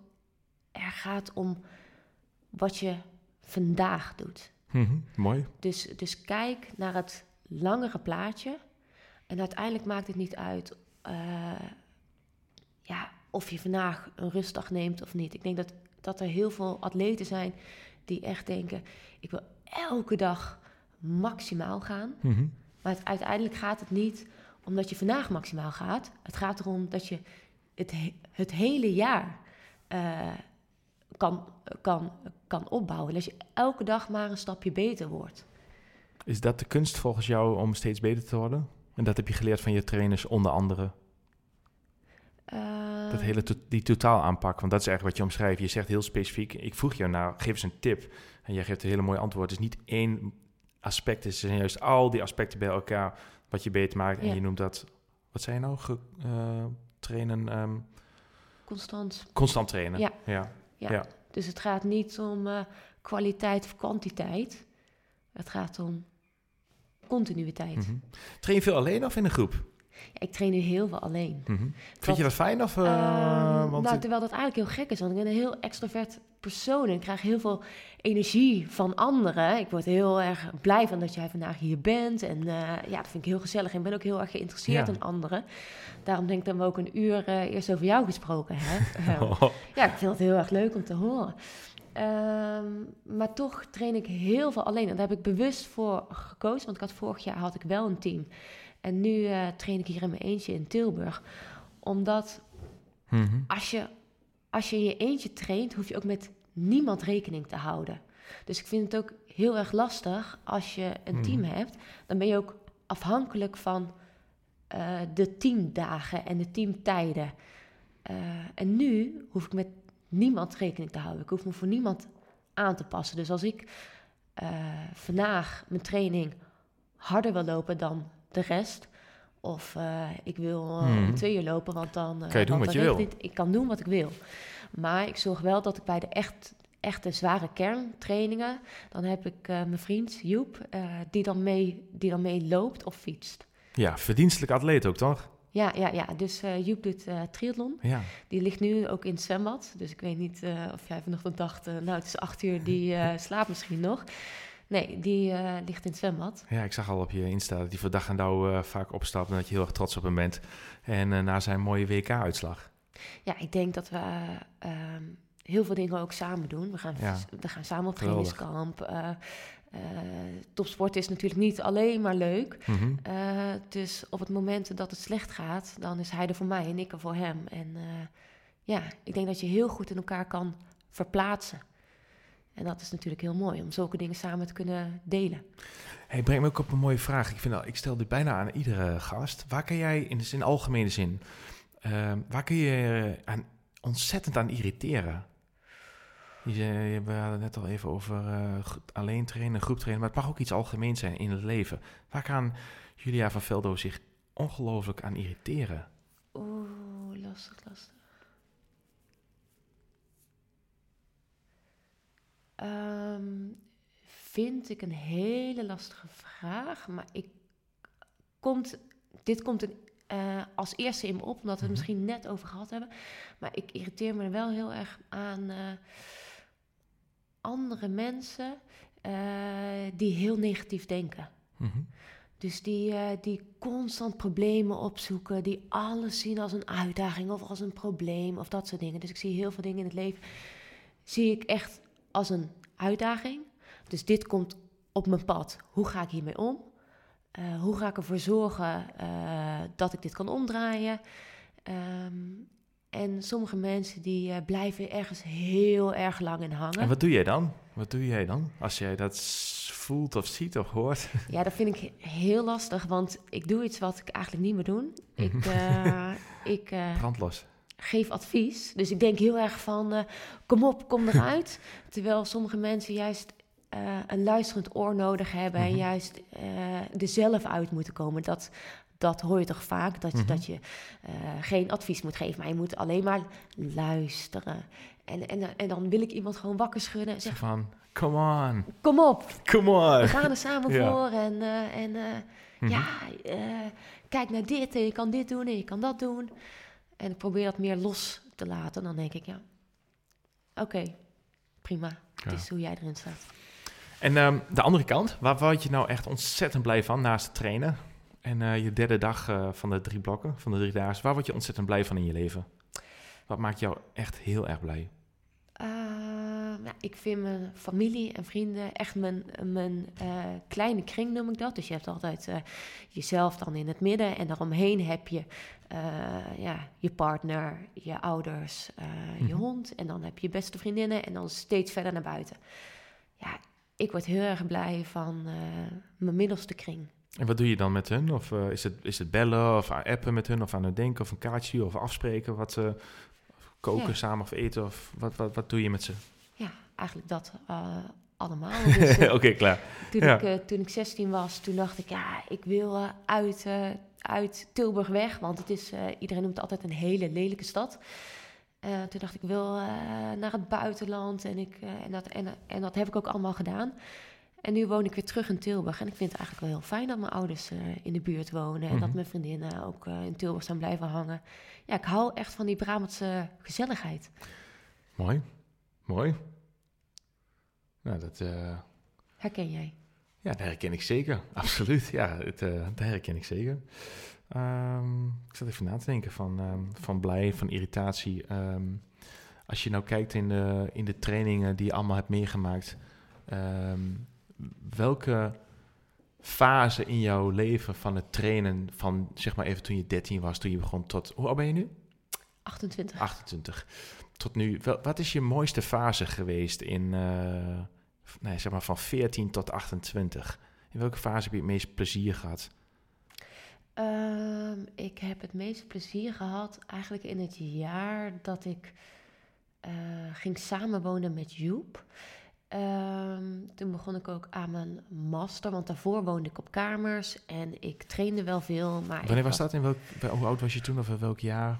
erg gaat om wat je vandaag doet. Mhm. Mooi. Dus, dus kijk naar het langere plaatje. En uiteindelijk maakt het niet uit eh, ja, of je vandaag een rustdag neemt of niet. Ik denk dat, dat er heel veel atleten zijn die echt denken... ik wil elke dag maximaal gaan. Mhm. Maar het, uiteindelijk gaat het niet omdat je vandaag maximaal gaat. Het gaat erom dat je het, he- het hele jaar eh, kan, kan, kan opbouwen. Dat je elke dag maar een stapje beter wordt. Is dat de kunst volgens jou om steeds beter te worden? En dat heb je geleerd van je trainers, onder andere. Dat Ehm, hele to- die totaal aanpak, want dat is eigenlijk wat je omschrijft. Je zegt heel specifiek, ik vroeg jou nou, geef eens een tip. En jij geeft een hele mooie antwoord. Het is niet één aspect, het zijn juist al die aspecten bij elkaar wat je beter maakt. En Ja. je noemt dat, wat zei je nou? Ge- eh, trainen, ehm, Constant. constant trainen. Ja. ja. Ja. Ja. Dus het gaat niet om eh, kwaliteit of kwantiteit. Het gaat om continuïteit. Mhm. Train je veel alleen of in een groep? Ja, ik train nu heel veel alleen. Mhm. Vind je dat fijn? Of, eh, Ehm, want nou, terwijl dat eigenlijk heel gek is, want ik ben een heel extrovert persoon en ik krijg heel veel energie van anderen. Ik word heel erg blij van dat jij vandaag hier bent en eh, ja, dat vind ik heel gezellig. En ik ben ook heel erg geïnteresseerd Ja. in anderen. Daarom denk ik dat we ook een uur eh, eerst over jou gesproken hebben. Oh, ja, ik vind het heel erg leuk om te horen. Ehm, maar toch train ik heel veel alleen. En daar heb ik bewust voor gekozen. Want ik had vorig jaar had ik wel een team. En nu eh, train ik hier in mijn eentje in Tilburg. Omdat mhm. als je, als je in je eentje traint, hoef je ook met niemand rekening te houden. Dus ik vind het ook heel erg lastig als je een Mhm. team hebt. Dan ben je ook afhankelijk van eh, de teamdagen en de teamtijden. Eh, en nu hoef ik met niemand rekening te houden. Ik hoef me voor niemand aan te passen. Dus als ik eh, vandaag mijn training harder wil lopen dan de rest... of eh, ik wil om twee uur lopen, want dan... Kan je doen wat je wil. ik niet- ik kan doen wat ik wil. Maar ik zorg wel dat ik bij de echt, echte zware kerntrainingen... dan heb ik mijn vriend Joep, die, dan mee, die dan mee loopt of fietst. Ja, verdienstelijk atleet ook, toch? Ja, ja, ja. Dus eh Joep doet eh triathlon. Ja. Die ligt nu ook in het zwembad. Dus ik weet niet eh, of jij vanochtend dacht... nou, het is acht uur, die slaapt misschien nog. Nee, die ligt in het zwembad. Ja, ik zag al op je Insta dat hij voor dag en dauw vaak opstapt en dat je heel erg trots op hem bent. En na zijn mooie WK-uitslag. Ja, ik denk dat we eh, ehm, heel veel dingen ook samen doen. We gaan, Ja. we gaan samen op trainingskamp. Eh eh, topsport is natuurlijk niet alleen maar leuk. Mhm. Eh, dus op het moment dat het slecht gaat, dan is hij er voor mij en ik er voor hem. En eh, ja, ik denk dat je heel goed in elkaar kan verplaatsen. En dat is natuurlijk heel mooi om zulke dingen samen te kunnen delen. Hey, breng me ook op een mooie vraag. Ik, vind, al- ik stel dit bijna aan iedere gast. Waar kan jij, in de zin, algemene zin, waar kun je aan, ontzettend aan irriteren? Je, zei- we hadden het net al even over eh, alleen trainen, groep trainen, maar het mag ook iets algemeens zijn in het leven. Waar kan Julia van Veldo zich ongelooflijk aan irriteren? Oeh, lastig, lastig. Ehm, vind ik een hele lastige vraag, maar ik komt, dit komt een, eh, als eerste in me op, omdat we het Mhm. misschien net over gehad hebben. Maar ik irriteer me er wel heel erg aan eh, andere mensen eh, die heel negatief denken. Mhm. Dus die, eh, die constant problemen opzoeken, die alles zien als een uitdaging of als een probleem of dat soort dingen. Dus ik zie heel veel dingen in het leven, zie ik echt als een uitdaging. Dus dit komt op mijn pad. Hoe ga ik hiermee om? Eh, hoe ga ik ervoor zorgen dat ik dit kan omdraaien? Ehm, en sommige mensen die eh, blijven ergens heel erg lang in hangen. En wat doe jij dan? Wat doe jij dan? Als jij dat voelt of ziet of hoort? Ja, dat vind ik heel lastig, want ik doe iets wat ik eigenlijk niet meer doe. Ik, eh, ik eh, geef advies, dus ik denk heel erg van, kom op, kom eruit. Terwijl sommige mensen juist een luisterend oor nodig hebben en Mhm. juist er zelf uit moeten komen. Dat, dat hoor je toch vaak, dat, je Mhm. dat je eh, geen advies moet geven, maar je moet alleen maar luisteren. En, en, en dan wil ik iemand gewoon wakker schudden en Zeg zeggen, van, come on, kom op, come we on. gaan er samen Ja. voor en, eh, en eh, Mhm. ja, kijk naar dit en je kan dit doen en je kan dat doen. En ik probeer dat meer los te laten. Dan denk ik, ja, oké, prima. Het Ja. is hoe jij erin staat. En ehm, de andere kant, waar word je nou echt ontzettend blij van naast het trainen? En eh, je derde dag eh, van de drie blokken, van de drie dagen, waar word je ontzettend blij van in je leven? Wat maakt jou echt heel erg blij? Eh, nou, ik vind mijn familie en vrienden echt mijn, mijn kleine kring, noem ik dat. Dus je hebt altijd jezelf dan in het midden en daaromheen heb je ja, je partner, je ouders, je Mhm. hond. En dan heb je beste vriendinnen en dan steeds verder naar buiten. Ja, ik word heel erg blij van mijn middelste kring. En wat doe je dan met hun? Of eh, is, het, is het bellen of appen met hun of aan het denken of een kaartje of afspreken? Wat ze koken Ja. samen of eten of wat, wat, wat doe je met ze? Ja, eigenlijk dat eh, allemaal. Dus, eh, Oké, klaar. Toen, Ja. ik, toen ik 16 was, toen dacht ik, ja, ik wil uit, uit Tilburg weg. Want het is, iedereen noemt het altijd een hele lelijke stad. Toen dacht ik, ik wil naar het buitenland. En, ik, en, dat, en, en dat heb ik ook allemaal gedaan. En nu woon ik weer terug in Tilburg. En ik vind het eigenlijk wel heel fijn dat mijn ouders eh, in de buurt wonen. En dat Mhm. mijn vriendinnen ook eh, in Tilburg zijn blijven hangen. Ja, ik hou echt van die Brabantse gezelligheid. Mooi, mooi. Nou, dat, eh, Herken jij? ja, dat herken ik zeker. Absoluut, ja, het, dat herken ik zeker. Ehm, ik zat even na te denken van, ehm, van blij, van irritatie. Ehm, als je nou kijkt in de, in de trainingen die je allemaal hebt meegemaakt, welke fase in jouw leven van het trainen, van zeg maar even toen je 13 was, toen je begon tot, hoe oud ben je nu? 28. 28. Tot nu, wel, wat is je mooiste fase geweest in, eh, nee, zeg maar van 14 tot 28? In welke fase heb je het meest plezier gehad? Ehm, ik heb het meeste plezier gehad eigenlijk in het jaar dat ik eh, ging samenwonen met Joep. Ehm, toen begon ik ook aan mijn master, want daarvoor woonde ik op kamers en ik trainde wel veel. Maar Wanneer was dat? In welk, wel- hoe oud was je toen of in welk jaar?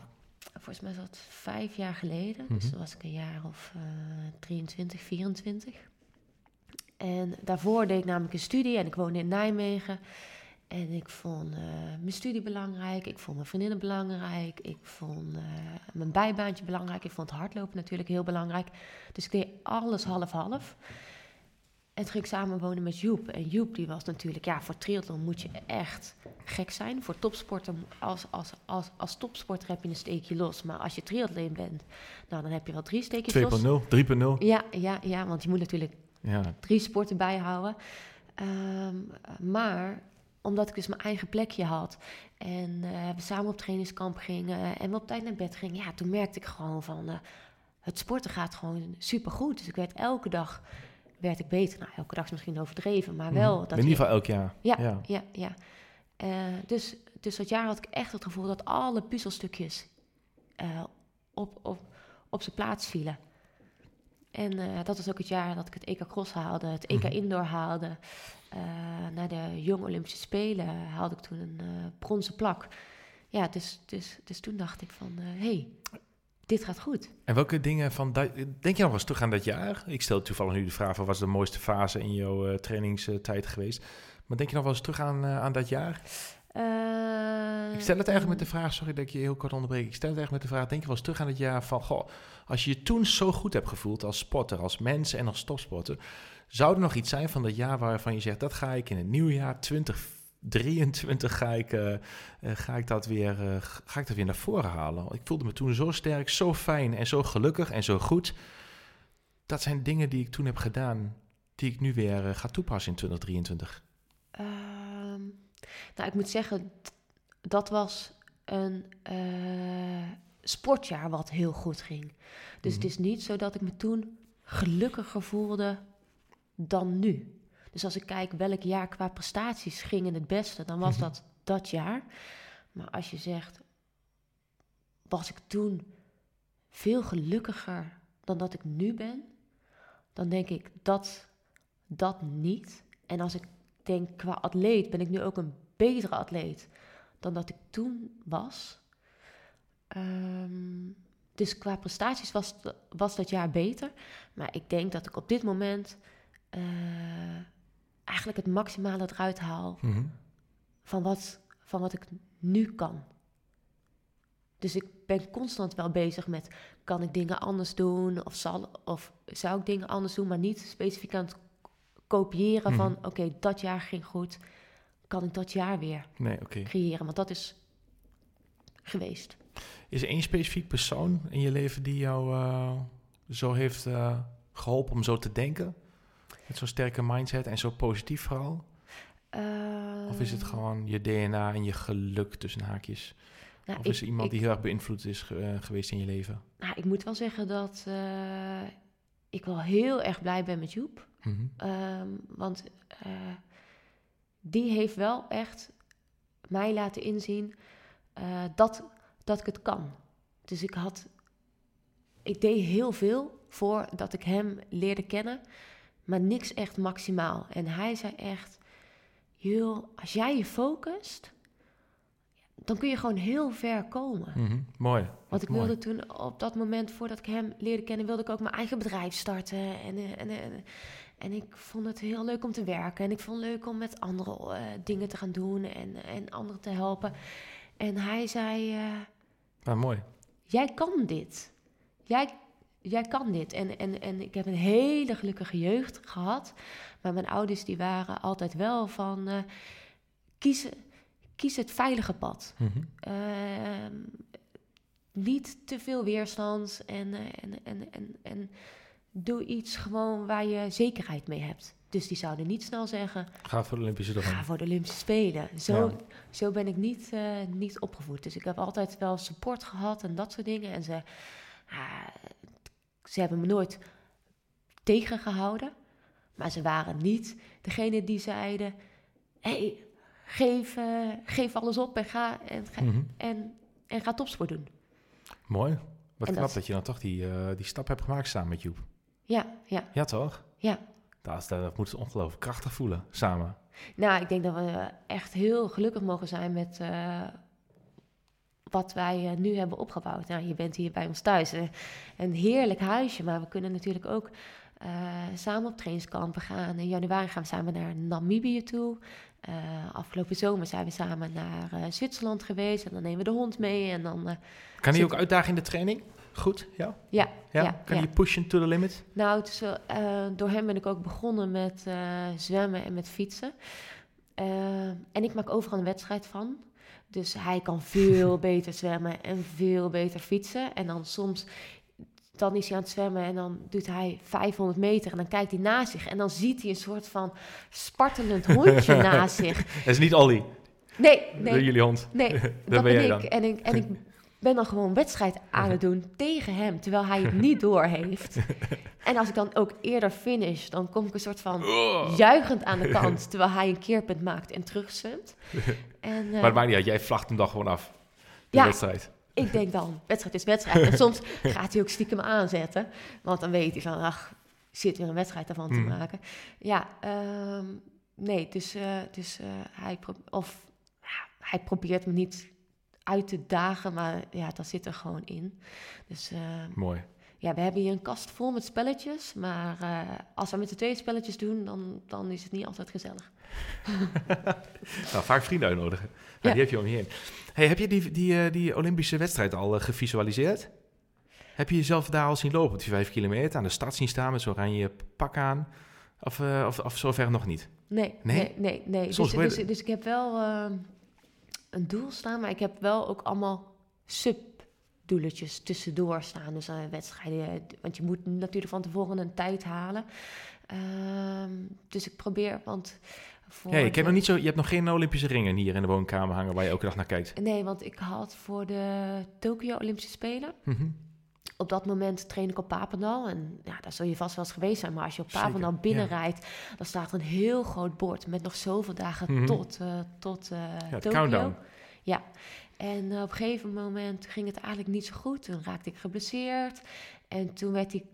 Volgens mij is dat vijf jaar geleden. Dus Mhm. toen was ik een jaar of eh 23, 24. En daarvoor deed ik namelijk een studie en ik woonde in Nijmegen. En ik vond eh, mijn studie belangrijk, ik vond mijn vriendinnen belangrijk, ik vond eh, mijn bijbaantje belangrijk, ik vond het hardlopen natuurlijk heel belangrijk. Dus ik deed alles half-half. En toen ging ik samenwonen met Joep. En Joep die was natuurlijk, ja, voor triathlon moet je echt gek zijn. Voor topsporter, als, als, als, als topsporter heb je een steekje los. Maar als je triatleet bent, nou, dan heb je wel drie steekjes los. 2.0, 3.0? Ja, ja, ja, want je moet natuurlijk Ja, drie sporten bijhouden. Ehm, maar omdat ik dus mijn eigen plekje had en eh, we samen op trainingskamp gingen en we op tijd naar bed gingen, ja, toen merkte ik gewoon van eh, het sporten gaat gewoon supergoed. Dus ik werd elke dag werd ik beter. Nou, elke dag is misschien overdreven, maar wel Mhm. dat in ieder geval elk jaar. ja, ja. ja, ja. Eh, dus, dus dat jaar had ik echt het gevoel dat alle puzzelstukjes op, op, op zijn plaats vielen. En eh, dat was ook het jaar dat ik het EK Cross haalde, het EK Mhm. Indoor haalde. Eh na de Jong Olympische Spelen haalde ik toen een eh, bronzen plak. Ja, dus, dus, dus toen dacht ik van, hé, hey, dit gaat goed. En welke dingen van denk je nog eens terug aan dat jaar? Ik stel toevallig nu de vraag: wat was de mooiste fase in jouw trainingstijd geweest? Maar denk je nog wel eens terug aan, aan dat jaar? Ik stel het eigenlijk met de vraag, sorry dat ik je heel kort onderbreek. Ik stel het eigenlijk met de vraag: denk je wel eens terug aan het jaar van, goh, als je je toen zo goed hebt gevoeld als sporter, als mens en als topsporter, zou er nog iets zijn van dat jaar waarvan je zegt, dat ga ik in het nieuwe jaar 2023 ga ik, eh, eh, ga ik dat weer, eh, ga ik dat weer naar voren halen? Ik voelde me toen zo sterk, zo fijn en zo gelukkig en zo goed. Dat zijn dingen die ik toen heb gedaan, die ik nu weer ga toepassen in 2023. Nou, ik moet zeggen, dat was een eh, sportjaar wat heel goed ging. Dus het Mhm. is niet zo dat ik me toen gelukkiger voelde dan nu. Dus als ik kijk welk jaar qua prestaties ging het beste, dan was Mhm. dat dat jaar. Maar als je zegt, was ik toen veel gelukkiger dan dat ik nu ben, dan denk ik dat dat niet. En als ik denk qua atleet ben ik nu ook een betere atleet dan dat ik toen was. Ehm, dus qua prestaties was, was dat jaar beter. Maar ik denk dat ik op dit moment eh, eigenlijk het maximale eruit haal Mhm. van wat, van wat ik nu kan. Dus ik ben constant wel bezig met, kan ik dingen anders doen? Of, zal, of zou ik dingen anders doen, maar niet specifiek aan het kopiëren Mhm. van, oké, dat jaar ging goed. Kan ik dat jaar weer Nee, oké. creëren? Want dat is geweest. Is er één specifiek persoon in je leven die jou eh, zo heeft eh, geholpen om zo te denken? Met zo'n sterke mindset en zo positief vooral? Of is het gewoon je DNA en je geluk tussen haakjes? nou, Of ik- is er iemand ik- die heel erg beïnvloed is ge- eh, geweest in je leven? Nou, ik moet wel zeggen dat eh, ik wel heel erg blij ben met Joep. Mhm. Ehm, want eh, die heeft wel echt mij laten inzien eh, dat, dat ik het kan. Dus ik had. Ik deed heel veel voordat ik hem leerde kennen, maar niks echt maximaal. En hij zei echt: joh, als jij je focust, dan kun je gewoon heel ver komen. Mhm. Mooi. Want ik Mooi. wilde toen op dat moment, voordat ik hem leerde kennen, wilde ik ook mijn eigen bedrijf starten. En, en, en, en ik vond het heel leuk om te werken. En ik vond het leuk om met andere eh, dingen te gaan doen en, en anderen te helpen. En hij zei, Ah, mooi. jij kan dit. Jij, jij kan dit. En, en, en ik heb een hele gelukkige jeugd gehad. Maar mijn ouders die waren altijd wel van... eh kies, kies het veilige pad. Mhm. Ehm, niet te veel weerstand. En, en, en, en, en doe iets gewoon waar je zekerheid mee hebt. Dus die zouden niet snel zeggen... Ga voor de Olympische Spelen. Ga voor de Olympische Spelen. Zo, Ja. zo ben ik niet, eh, niet opgevoed. Dus ik heb altijd wel support gehad en dat soort dingen. En ze, ah, ze hebben me nooit tegengehouden. Maar ze waren niet degene die zeiden... hey, geef, eh, geef alles op en ga, en, ga, Mhm. en, en ga topsport doen. Mooi. Wat En knap dat- dat je dan toch die, eh, die stap hebt gemaakt samen met Joep. Ja, ja, Ja, toch? ja. Dat, dat moet ze ongelooflijk krachtig voelen, samen. Nou, ik denk dat we echt heel gelukkig mogen zijn met eh, wat wij eh, nu hebben opgebouwd. Nou, je bent hier bij ons thuis. eh, een heerlijk huisje, maar we kunnen natuurlijk ook samen op trainingskampen gaan. In januari gaan we samen naar Namibië toe. Afgelopen zomer zijn we samen naar Zwitserland geweest. En dan nemen we de hond mee. En dan, Kan hij Zit- ook uitdagen in de training? Goed, ja? ja, Ja? ja, kan hij pushen to the limit? Nou, het is, wel, eh, door hem ben ik ook begonnen met eh, zwemmen en met fietsen. Eh, en ik maak overal een wedstrijd van. Dus hij kan veel beter zwemmen en veel beter fietsen. En dan soms, dan is hij aan het zwemmen en dan doet hij 500 meter. En dan kijkt hij naast zich en dan ziet hij een soort van spartelend hondje naast zich. Dat is niet Olly, Nee, nee, jullie hond. Nee, dat ben ben, jij ik. dan. En, ik. en ik ben dan gewoon wedstrijd aan het doen tegen hem, terwijl hij het niet door heeft. En als ik dan ook eerder finish, dan kom ik een soort van Oh. juichend aan de kant, terwijl hij een keerpunt maakt en terugzwemt. En eh, Maar het maakt niet uit, jij vlagt hem dan gewoon af. De Ja. wedstrijd. ik denk dan, wedstrijd is wedstrijd. En soms gaat hij ook stiekem aanzetten, want dan weet hij van, ach, zit weer een wedstrijd ervan te Hmm. maken. Ja, ehm, nee, dus, eh, dus eh, hij, pro- of, ja, hij probeert me niet uit te dagen, maar ja, dat zit er gewoon in. Dus eh, Mooi. ja, we hebben hier een kast vol met spelletjes, maar eh, als we met de twee spelletjes doen, dan, dan is het niet altijd gezellig. Nou, vaak vrienden uitnodigen. Ja. Ja. Die heb je om je heen. Hey, heb je die, die, eh, die Olympische wedstrijd al gevisualiseerd? Heb je jezelf daar al zien lopen op die vijf kilometer? Aan de start zien staan met zo'n oranje pak aan? Of, of, of zover nog niet? Nee, Nee? nee, nee. Dus, dus, dus ik heb wel ehm, een doel staan, maar ik heb wel ook allemaal subdoeletjes tussendoor staan. Dus eh, wedstrijden, want je moet natuurlijk van tevoren een tijd halen. Ehm, dus ik probeer, want... Voor Ja, ik heb nog niet zo, je hebt nog geen Olympische ringen hier in de woonkamer hangen waar je elke dag naar kijkt. Nee, want ik had voor de Tokio Olympische Spelen... Mhm. Op dat moment train ik op Papendal. En ja, daar zul je vast wel eens geweest zijn. Maar als je op Papendal binnenrijdt... dan staat er een heel groot bord... met nog zoveel dagen Mhm. tot, eh, tot eh Ja, Tokio. Ja, en op een gegeven moment ging het eigenlijk niet zo goed. Toen raakte ik geblesseerd. En toen werd die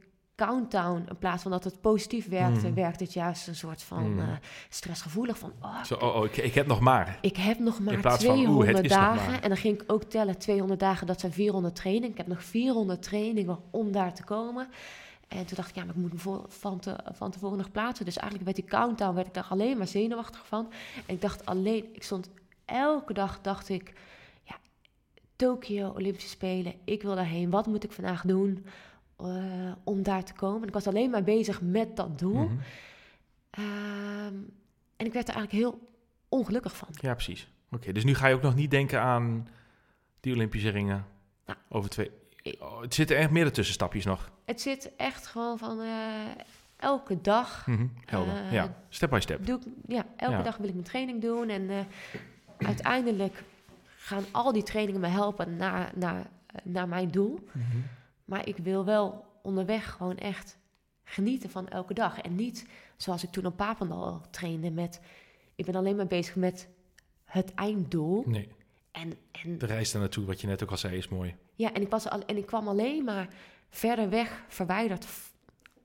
countdown, in plaats van dat het positief werkte... Werkte het juist een soort van Mhm. eh, stressgevoelig. Van, oh, Zo, oh, oh, ik, ik heb nog maar. ik heb nog maar plaats van, oeh, het 200 is nog dagen. maar. En dan ging ik ook tellen, 200 dagen, dat zijn 400 trainingen. Ik heb nog 400 trainingen om daar te komen. En toen dacht ik, ja, maar ik moet me voor, van, te, van tevoren nog plaatsen. Dus eigenlijk werd die countdown, werd ik daar alleen maar zenuwachtig van. En ik dacht alleen, ik stond elke dag, dacht ik, ja, Tokio, Olympische Spelen, ik wil daarheen. Wat moet ik vandaag doen eh, om daar te komen? En ik was alleen maar bezig met dat doel. Mhm. Ehm, en ik werd er eigenlijk heel ongelukkig van. Ja, precies. Oké, dus nu ga je ook nog niet denken aan die Olympische ringen Nou, over twee... Oh, het zitten echt meerdere tussenstapjes nog. Het zit echt gewoon van eh, elke dag. Mhm, Helder, Eh, ja. Step by step. Doe ik, ja, elke Ja. dag wil ik mijn training doen. En uiteindelijk gaan al die trainingen me helpen naar, naar, naar mijn doel. Mhm. Maar ik wil wel onderweg gewoon echt genieten van elke dag. En niet zoals ik toen op Papendal trainde met... Ik ben alleen maar bezig met het einddoel. Nee, En, en de reis daar naartoe, wat je net ook al zei, is mooi. Ja, en ik, was al, en ik kwam alleen maar verder weg, verwijderd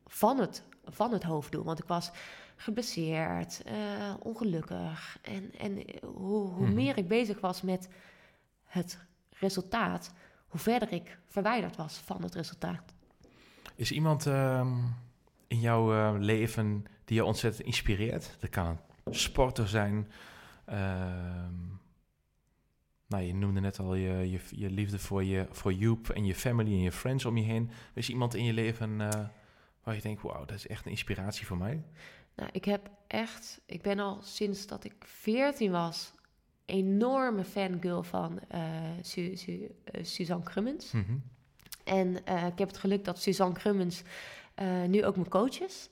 van het, van het hoofddoel. Want ik was geblesseerd, eh, ongelukkig. En, en eh, hoe, hoe Mhm. meer ik bezig was met het resultaat, hoe verder ik verwijderd was van het resultaat. Is iemand ehm, in jouw eh, leven die je ontzettend inspireert? Dat kan een sporter zijn. Ehm, nou, je noemde net al je, je, je liefde voor, je, voor Joep en je family en je friends om je heen. Is iemand in je leven eh, waar je denkt, wauw, dat is echt een inspiratie voor mij? Nou, ik heb echt, ik ben al sinds dat ik 14 was, enorme fangirl van Su Su eh, Suzanne Crummins. Mhm. En eh, ik heb het geluk dat Suzanne Crummins eh, nu ook mijn coach is.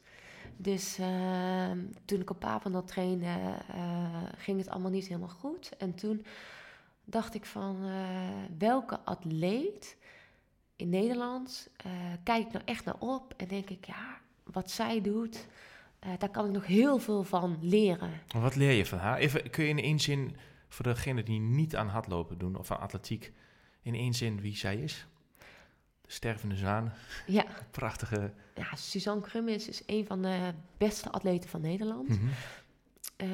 Dus ehm, toen ik op Papendal trainde, eh, ging het allemaal niet helemaal goed. En toen dacht ik van, welke atleet in Nederland kijk ik nou echt naar op? En denk ik, ja, wat zij doet, daar kan ik nog heel veel van leren. Wat leer je van haar? Even, kun je in één zin, voor degenen die niet aan hardlopen doen of aan atletiek, in één zin wie zij is? De stervende zwaan, Ja, prachtige... ja Suzanne Crummins is een van de beste atleten van Nederland. Mhm. Eh,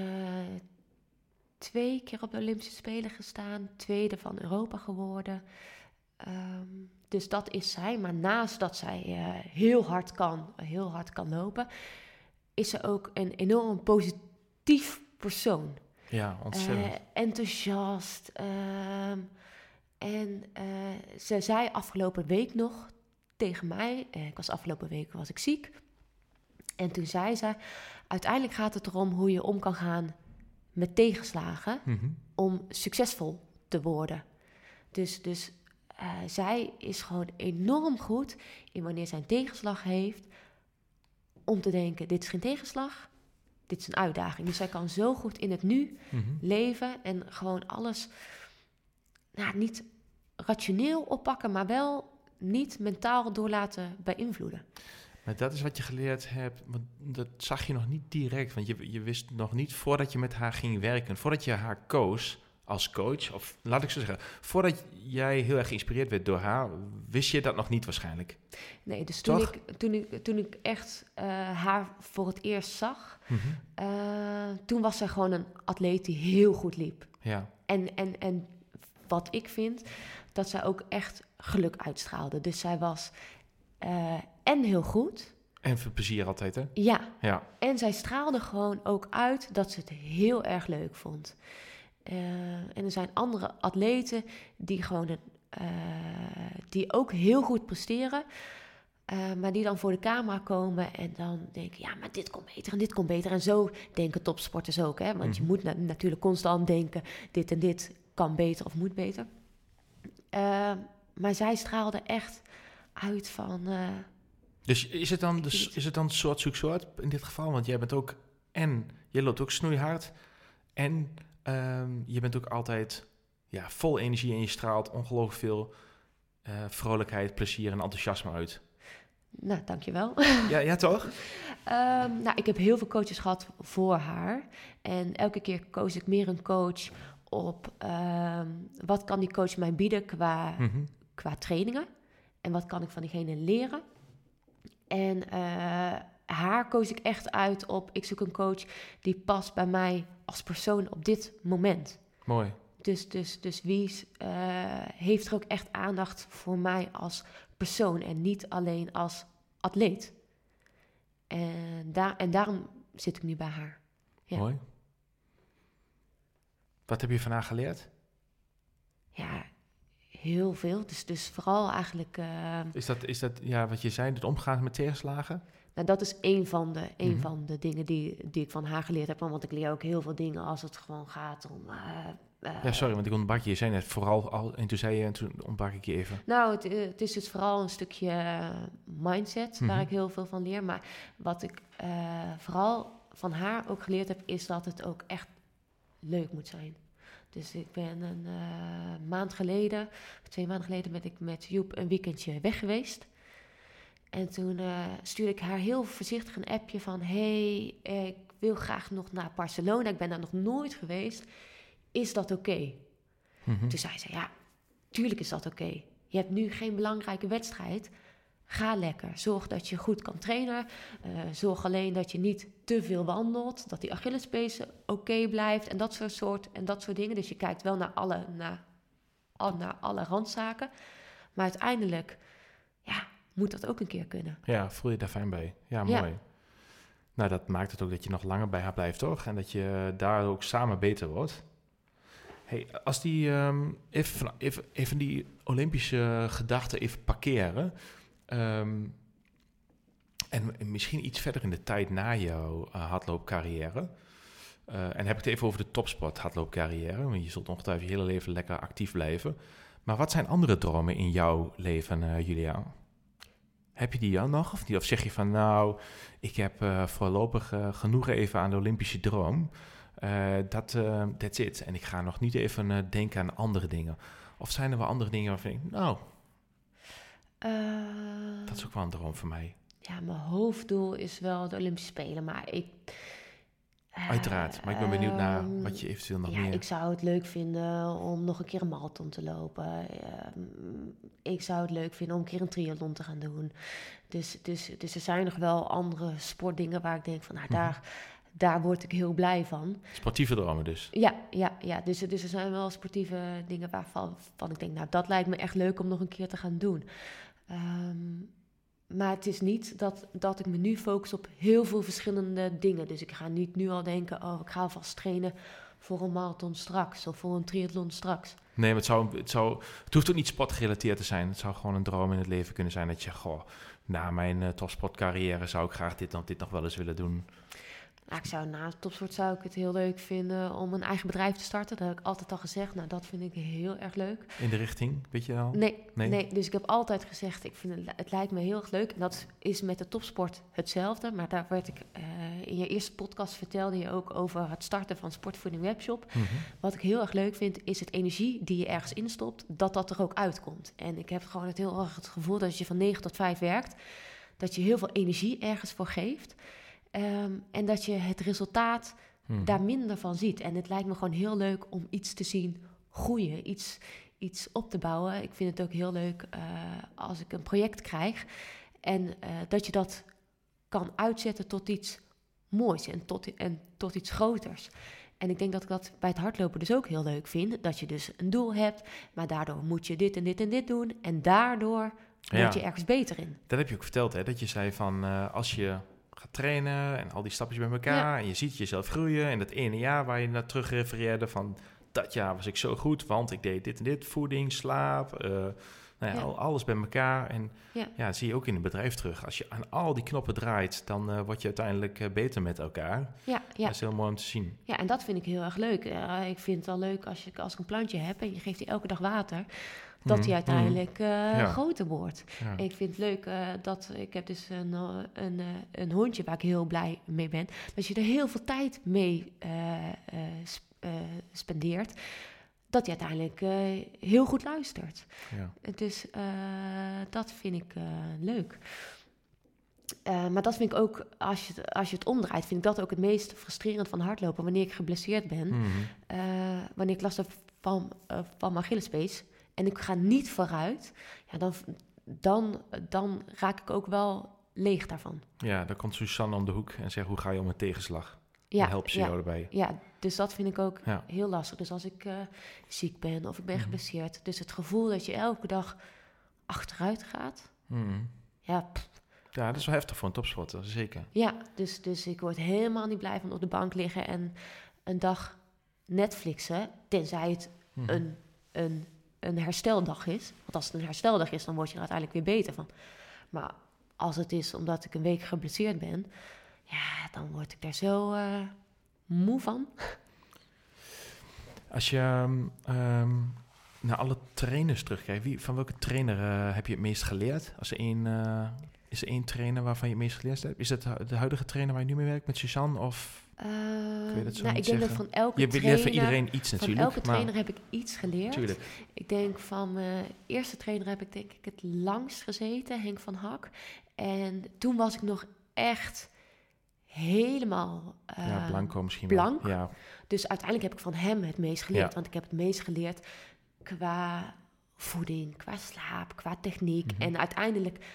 twee keer op de Olympische Spelen gestaan, tweede van Europa geworden. Ehm, dus dat is zij. Maar naast dat zij eh, heel hard kan, heel hard kan lopen, is ze ook een enorm positief persoon. Ja, ontzettend. Eh, enthousiast. ehm, en eh, ze zei afgelopen week nog tegen mij, eh, ik was afgelopen week was ik ziek. En toen zei ze, uiteindelijk gaat het erom hoe je om kan gaan met tegenslagen Mhm. om succesvol te worden. Dus, dus zij is gewoon enorm goed in wanneer zij een tegenslag heeft, om te denken, dit is geen tegenslag, dit is een uitdaging. Dus zij kan zo goed in het nu Mhm. leven en gewoon alles nou, niet rationeel oppakken, maar wel niet mentaal door laten beïnvloeden. Maar dat is wat je geleerd hebt, want dat zag je nog niet direct. Want je, je wist nog niet voordat je met haar ging werken, voordat je haar koos als coach, of laat ik zo zeggen, voordat jij heel erg geïnspireerd werd door haar, wist je dat nog niet waarschijnlijk. Nee, dus toen, Toch? ik, toen, ik, toen ik echt eh, haar voor het eerst zag, Mhm. eh, toen was zij gewoon een atleet die heel goed liep. Ja, En, en, en wat ik vind, dat zij ook echt geluk uitstraalde. Dus zij was eh, en heel goed, en veel plezier altijd, hè? ja, Ja, En zij straalde gewoon ook uit dat ze het heel erg leuk vond. Eh, en er zijn andere atleten die gewoon een, eh, die ook heel goed presteren. eh, maar die dan voor de camera komen en dan denken, ja, maar dit komt beter en dit komt beter. En zo denken topsporters ook, hè. Want je Mhm. moet na- natuurlijk constant denken, dit en dit kan beter of moet beter. Maar zij straalde echt uit van, dus is het dan, dus, is het dan soort zoek soort in dit geval? Want jij bent ook, en je loopt ook snoeihard, en ehm, je bent ook altijd ja, vol energie en je straalt ongelooflijk veel eh, vrolijkheid, plezier en enthousiasme uit. nou, dankjewel. Ja, ja toch? Ehm, nou, ik heb heel veel coaches gehad voor haar. En elke keer koos ik meer een coach op ehm, wat kan die coach mij bieden qua, Mhm. qua trainingen. En wat kan ik van diegene leren. En eh, haar koos ik echt uit op, ik zoek een coach die past bij mij als persoon op dit moment. Mooi. Dus, dus, dus wie eh, heeft er ook echt aandacht voor mij als persoon en niet alleen als atleet. En, daar, en daarom zit ik nu bij haar. Ja. Mooi. Wat heb je van haar geleerd? Ja, heel veel. Dus, dus vooral eigenlijk, eh, Is dat, is dat ja, wat je zei, het omgaan met tegenslagen? Nou, dat is een van de, een Mhm. van de dingen die, die ik van haar geleerd heb. Want ik leer ook heel veel dingen als het gewoon gaat om... eh, eh, Ja, sorry, want ik ontbrak je. Je zei net vooral al, en toen zei je, en toen ontbrak ik je even. Nou, het, eh, het is dus vooral een stukje mindset waar Mhm. ik heel veel van leer. Maar wat ik vooral van haar ook geleerd heb, is dat het ook echt leuk moet zijn. Dus ik ben een maand geleden, twee maanden geleden, ben ik met Joep een weekendje weg geweest. En toen eh, stuurde ik haar heel voorzichtig een appje van... hey, ik wil graag nog naar Barcelona. Ik ben daar nog nooit geweest. Is dat oké? Mhm. Toen zei ze, ja, tuurlijk is dat oké. Je hebt nu geen belangrijke wedstrijd. Ga lekker. Zorg dat je goed kan trainen. Eh, zorg alleen dat je niet te veel wandelt. Dat die Achillespees oké blijft. En dat soort, soort, en dat soort dingen. Dus je kijkt wel naar alle, naar, naar alle randzaken. Maar uiteindelijk ja, moet dat ook een keer kunnen. Ja, voel je daar fijn bij. Ja, Ja. mooi. Nou, dat maakt het ook dat je nog langer bij haar blijft, toch? En dat je daar ook samen beter wordt. Hey, als die ehm, even, even, even die Olympische gedachten even parkeren. ehm, en misschien iets verder in de tijd na jouw eh, hardloopcarrière. Eh, en heb ik het even over de topsport hardloopcarrière. Want je zult ongetwijfeld je hele leven lekker actief blijven. Maar wat zijn andere dromen in jouw leven, eh, Julia? Heb je die dan nog? Of, niet? of zeg je van nou, ik heb eh, voorlopig eh, genoeg even aan de Olympische droom. Eh, dat eh, that's it. En ik ga nog niet even denken aan andere dingen. Of zijn er wel andere dingen waarvan ik, nou, dat is ook wel een droom voor mij. Ja, mijn hoofddoel is wel de Olympische Spelen, maar ik... Uiteraard. Maar ik ben benieuwd naar ehm, wat je eventueel nog ja, meer... ik zou het leuk vinden om nog een keer een marathon te lopen. Ehm, ik zou het leuk vinden om een keer een triathlon te gaan doen. Dus, dus, dus er zijn nog wel andere sportdingen waar ik denk van, nou, Mhm. daar, daar word ik heel blij van. Sportieve dromen dus. Ja, ja, ja. Dus, dus er zijn wel sportieve dingen waarvan van ik denk, nou, dat lijkt me echt leuk om nog een keer te gaan doen. Ehm, maar het is niet dat, dat ik me nu focus op heel veel verschillende dingen. Dus ik ga niet nu al denken, oh, ik ga alvast trainen voor een marathon straks of voor een triathlon straks. Nee, maar het, zou, het, zou, het hoeft ook niet sportgerelateerd te zijn. Het zou gewoon een droom in het leven kunnen zijn dat je, goh, na mijn eh, topsportcarrière zou ik graag dit en dit nog wel eens willen doen. Nou, ik zou na topsport zou ik het heel leuk vinden om een eigen bedrijf te starten. Dat heb ik altijd al gezegd. Nou, dat vind ik heel erg leuk. In de richting, weet je wel? Nee, Nee? nee? dus ik heb altijd gezegd, ik vind het, het lijkt me heel erg leuk. En dat is met de topsport hetzelfde. Maar daar werd ik, eh, in je eerste podcast vertelde je ook over het starten van Sportvoeding Webshop. Mhm. Wat ik heel erg leuk vind, is het energie die je ergens instopt, dat dat er ook uitkomt. En ik heb gewoon het heel erg het gevoel dat als je van 9 tot 5 werkt, dat je heel veel energie ergens voor geeft. Ehm, en dat je het resultaat Mhm. daar minder van ziet. En het lijkt me gewoon heel leuk om iets te zien groeien, iets, iets op te bouwen. Ik vind het ook heel leuk eh, als ik een project krijg en eh, dat je dat kan uitzetten tot iets moois en tot, en tot iets groters. En ik denk dat ik dat bij het hardlopen dus ook heel leuk vind. Dat je dus een doel hebt, maar daardoor moet je dit en dit en dit doen. En daardoor Ja. word je ergens beter in. Dat heb je ook verteld, hè? Dat je zei van eh, als je gaat trainen en al die stapjes bij elkaar en je ziet jezelf groeien en dat ene jaar waar je naar terug refereerde van dat jaar was ik zo goed, want ik deed dit en dit, voeding, slaap, eh, nou ja, Ja. al- alles bij elkaar. En Ja. ja. zie je ook in het bedrijf terug. Als je aan al die knoppen draait, dan eh, word je uiteindelijk eh, beter met elkaar. Ja, ja. Dat is heel mooi om te zien. Ja, en dat vind ik heel erg leuk. Ik vind het al leuk als, je, als ik een plantje heb en je geeft die elke dag water, dat Mhm, die uiteindelijk eh, Ja. groter wordt. Ja. Ik vind het leuk eh, dat ik heb dus een, eh, een, een hondje waar ik heel blij mee ben. Dat je er heel veel tijd mee sp- spendeert. Dat hij uiteindelijk heel goed luistert. Ja. Dus dat vind ik leuk. Maar dat vind ik ook, als je, het, als je het omdraait, vind ik dat ook het meest frustrerend van hardlopen. Wanneer ik geblesseerd ben, Mhm. eh, wanneer ik last heb van, van mijn Achillespees en ik ga niet vooruit, ja, dan, dan, dan raak ik ook wel leeg daarvan. ja, dan komt Suzanne om de hoek en zegt hoe ga je om met tegenslag? Ja, dan helpt ze ja, jou erbij. ja, dus dat vind ik ook Ja. heel lastig. Dus als ik eh, ziek ben of ik ben Mhm. geblesseerd, dus het gevoel dat je elke dag achteruit gaat, Mhm. ja, pff, Ja, dat is wel heftig voor een topsporter, zeker. Ja, dus, dus ik word helemaal niet blij van op de bank liggen en een dag Netflixen, tenzij het Mhm. een, een, een hersteldag is. Want als het een hersteldag is, dan word je er uiteindelijk weer beter van. Maar als het is omdat ik een week geblesseerd ben, ja, dan word ik daar zo eh, moe van. Als je ehm, ehm, naar alle trainers terugkijkt, wie, van welke trainer eh, heb je het meest geleerd? Als er eh, is er één trainer waarvan je het meest geleerd hebt? Is het de huidige trainer waar je nu mee werkt met Suzanne? Of Je dat zo nou, ik denk dat van elke je trainer, van iedereen iets van natuurlijk. elke trainer heb ik iets geleerd. tuurlijk. Ik denk van mijn eerste trainer heb ik denk ik het langst gezeten, Henk van Hak. En toen was ik nog echt helemaal ja, eh, Blanco misschien blank. wel. Ja, Dus uiteindelijk heb ik van hem het meest geleerd. Ja. Want ik heb het meest geleerd qua voeding, qua slaap, qua techniek. Mhm. En uiteindelijk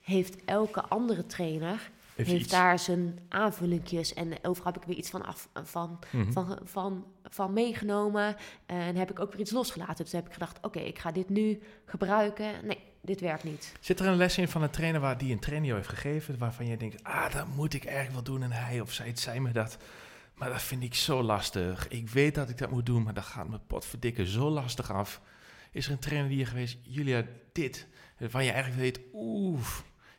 heeft elke andere trainer Heeft iets. daar zijn aanvullingjes. En overal heb ik weer iets van, af, van, Mhm. van, van, van meegenomen. En heb ik ook weer iets losgelaten. Dus heb ik gedacht, oké, ik ga dit nu gebruiken. Nee, dit werkt niet. Zit er een les in van een trainer waar die een trainer heeft gegeven, waarvan je denkt, ah, dat moet ik eigenlijk wel doen en hij of zij zei me dat. Maar dat vind ik zo lastig. Ik weet dat ik dat moet doen, maar dat gaat me potverdikke zo lastig af. Is er een trainer die je geweest, Julia, dit, waarvan je eigenlijk weet, oeh,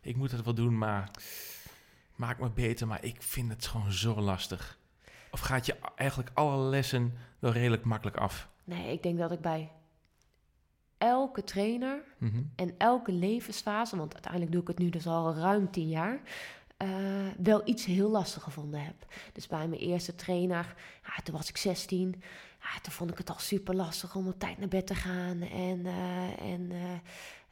ik moet het wel doen, maar maak me beter, maar ik vind het gewoon zo lastig. Of gaat je eigenlijk alle lessen wel redelijk makkelijk af? Nee, ik denk dat ik bij elke trainer Mhm. en elke levensfase, want uiteindelijk doe ik het nu dus al ruim tien jaar, eh, wel iets heel lastig gevonden heb. Dus bij mijn eerste trainer, ja, toen was ik 16, ja, toen vond ik het al super lastig om op tijd naar bed te gaan en, eh, en eh,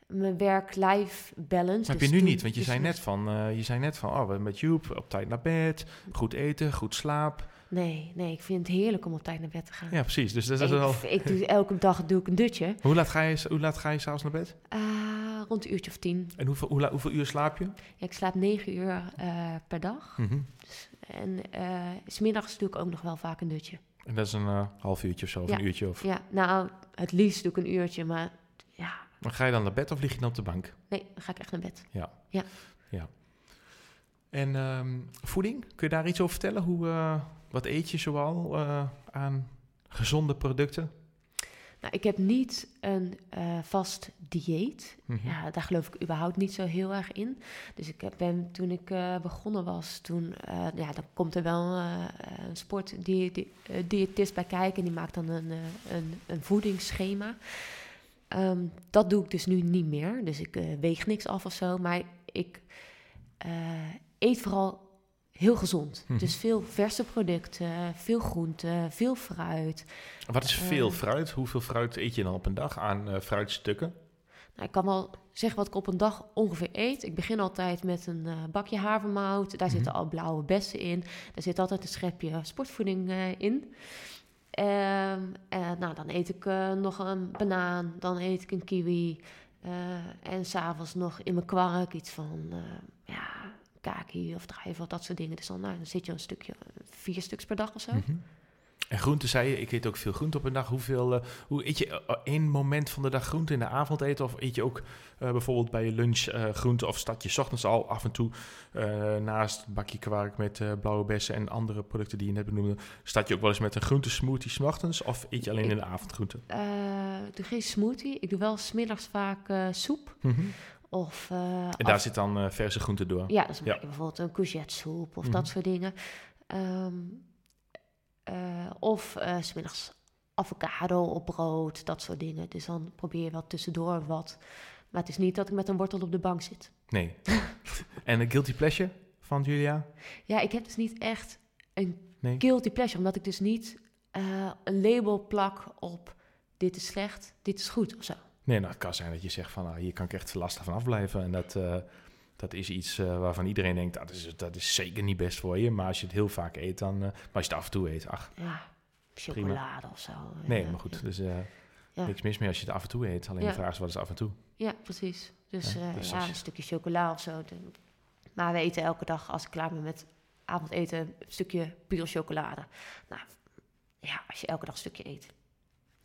mijn werk-life balance. heb dus je nu toen- niet, want je dus zei net van, eh, je zei net van, oh, we met Joep, op tijd naar bed, goed eten, goed slaap. Nee, nee, ik vind het heerlijk om op tijd naar bed te gaan. Ja, precies. Dus dat is ik, wel... ik doe elke dag doe ik een dutje. Hoe laat ga je, hoe laat ga je s'avonds naar bed? Eh, rond een uurtje of tien. En hoeveel, hoe hoeveel uur slaap je? Ja, ik slaap negen uur eh, per dag. Mhm. En eh, s smiddags doe ik ook nog wel vaak een dutje. En dat is een half uurtje of zo, of Ja. een uurtje. Of... Ja, nou, het liefst doe ik een uurtje, maar Maar ga je dan naar bed of lig je dan op de bank? nee, dan ga ik echt naar bed. En ehm, voeding, kun je daar iets over vertellen? Hoe, eh, wat eet je zoal eh, aan gezonde producten? Nou, ik heb niet een eh, vast dieet. Mhm. Ja, daar geloof ik überhaupt niet zo heel erg in. Dus ik heb- ben, toen ik begonnen was, toen, ja, dan komt er wel een sportdiëtist bij kijken. En die maakt dan een, een, een voedingsschema. Ehm, dat doe ik dus nu niet meer. Dus ik eh, weeg niks af of zo. Maar ik eh, eet vooral heel gezond. Mhm. Dus veel verse producten, veel groente, veel fruit. Wat is veel fruit? Hoeveel fruit eet je dan op een dag aan eh, fruitstukken? Nou, ik kan wel zeggen wat ik op een dag ongeveer eet. Ik begin altijd met een bakje havermout. Daar Mhm. zitten al blauwe bessen in. Daar zit altijd een schepje sportvoeding in. Ehm, en, nou, dan eet ik eh, nog een banaan. Dan eet ik een kiwi. eh, en s'avonds nog in mijn kwark iets van eh, ja, kaki of druiven of dat soort dingen. Dus dan, nou, dan zit je een stukje, vier stuks per dag of zo. Mhm. En groente zei je, ik eet ook veel groente op een dag. Hoeveel, eh, hoe eet je eh, één moment van de dag groente in de avond eten? Of eet je ook eh, bijvoorbeeld bij je lunch eh, groente of start je 's ochtends al af en toe naast een bakje kwark met blauwe bessen en andere producten die je net benoemde, start je ook wel eens met een groentesmoothie 's ochtends of eet je alleen Ik- in de avond groente? Ik doe geen smoothie. Ik doe wel smiddags vaak soep. Of, eh, En af- daar zit dan verse groente door. Ja, dus Ja. bijvoorbeeld een courgette soep of Mhm. dat soort dingen. Ehm, eh, of eh, s smiddags avocado op brood, dat soort dingen. Dus dan probeer je wel tussendoor wat. Maar het is niet dat ik met een wortel op de bank zit. Nee. en een guilty pleasure van Julia? Ja, ik heb dus niet echt een Nee. guilty pleasure, omdat ik dus niet eh, een label plak op dit is slecht, dit is goed of zo. Nee, nou, het kan zijn dat je zegt van, ah, hier kan ik echt lastig van afblijven. En dat, eh, dat is iets eh, waarvan iedereen denkt, ah, dat, is, dat is zeker niet best voor je. Maar als je het heel vaak eet, dan, eh, maar als je het af en toe eet, ach, Ja, chocolade of zo. nee, Ja, maar goed. Dus eh, Ja. niks mis mee als je het af en toe eet. Alleen Ja. de vraag is, wat is af en toe? Ja, precies. Dus, Ja, eh, dus ja, je- een stukje chocola of zo. Maar we eten elke dag, als ik klaar ben met avondeten, een stukje pure chocolade. Nou, ja, als je elke dag een stukje eet,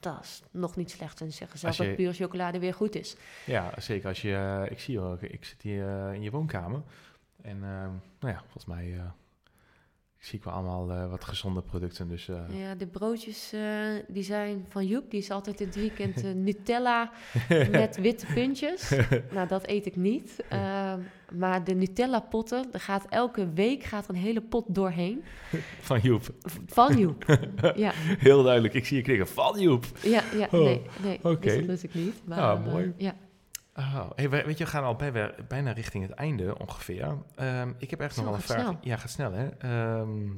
dat is nog niet slecht. En ze zeggen zelf je- dat pure chocolade weer goed is. Ja, zeker als je, eh, ik zie je ook, ik zit hier eh, in je woonkamer. En ehm, nou ja, volgens mij eh, zie ik wel allemaal eh, wat gezonde producten. Dus eh, Ja, de broodjes eh, die zijn van Joep. Die is altijd in het weekend Nutella met witte puntjes. nou, dat eet ik niet. Ehm, maar de Nutella potten, er gaat elke week gaat er een hele pot doorheen. van Joep. Van Joep. ja, Heel duidelijk, ik zie je knikken. Van Joep! ja, ja, Oh, nee, nee. oké. Dus dat lust ik niet. Maar, Ah, mooi. ja. Oh, hey, we- weet je, we gaan al bij, bijna richting het einde ongeveer. Ehm, ik heb echt nog wel een vraag. snel. Ja, gaat snel hè. Ehm,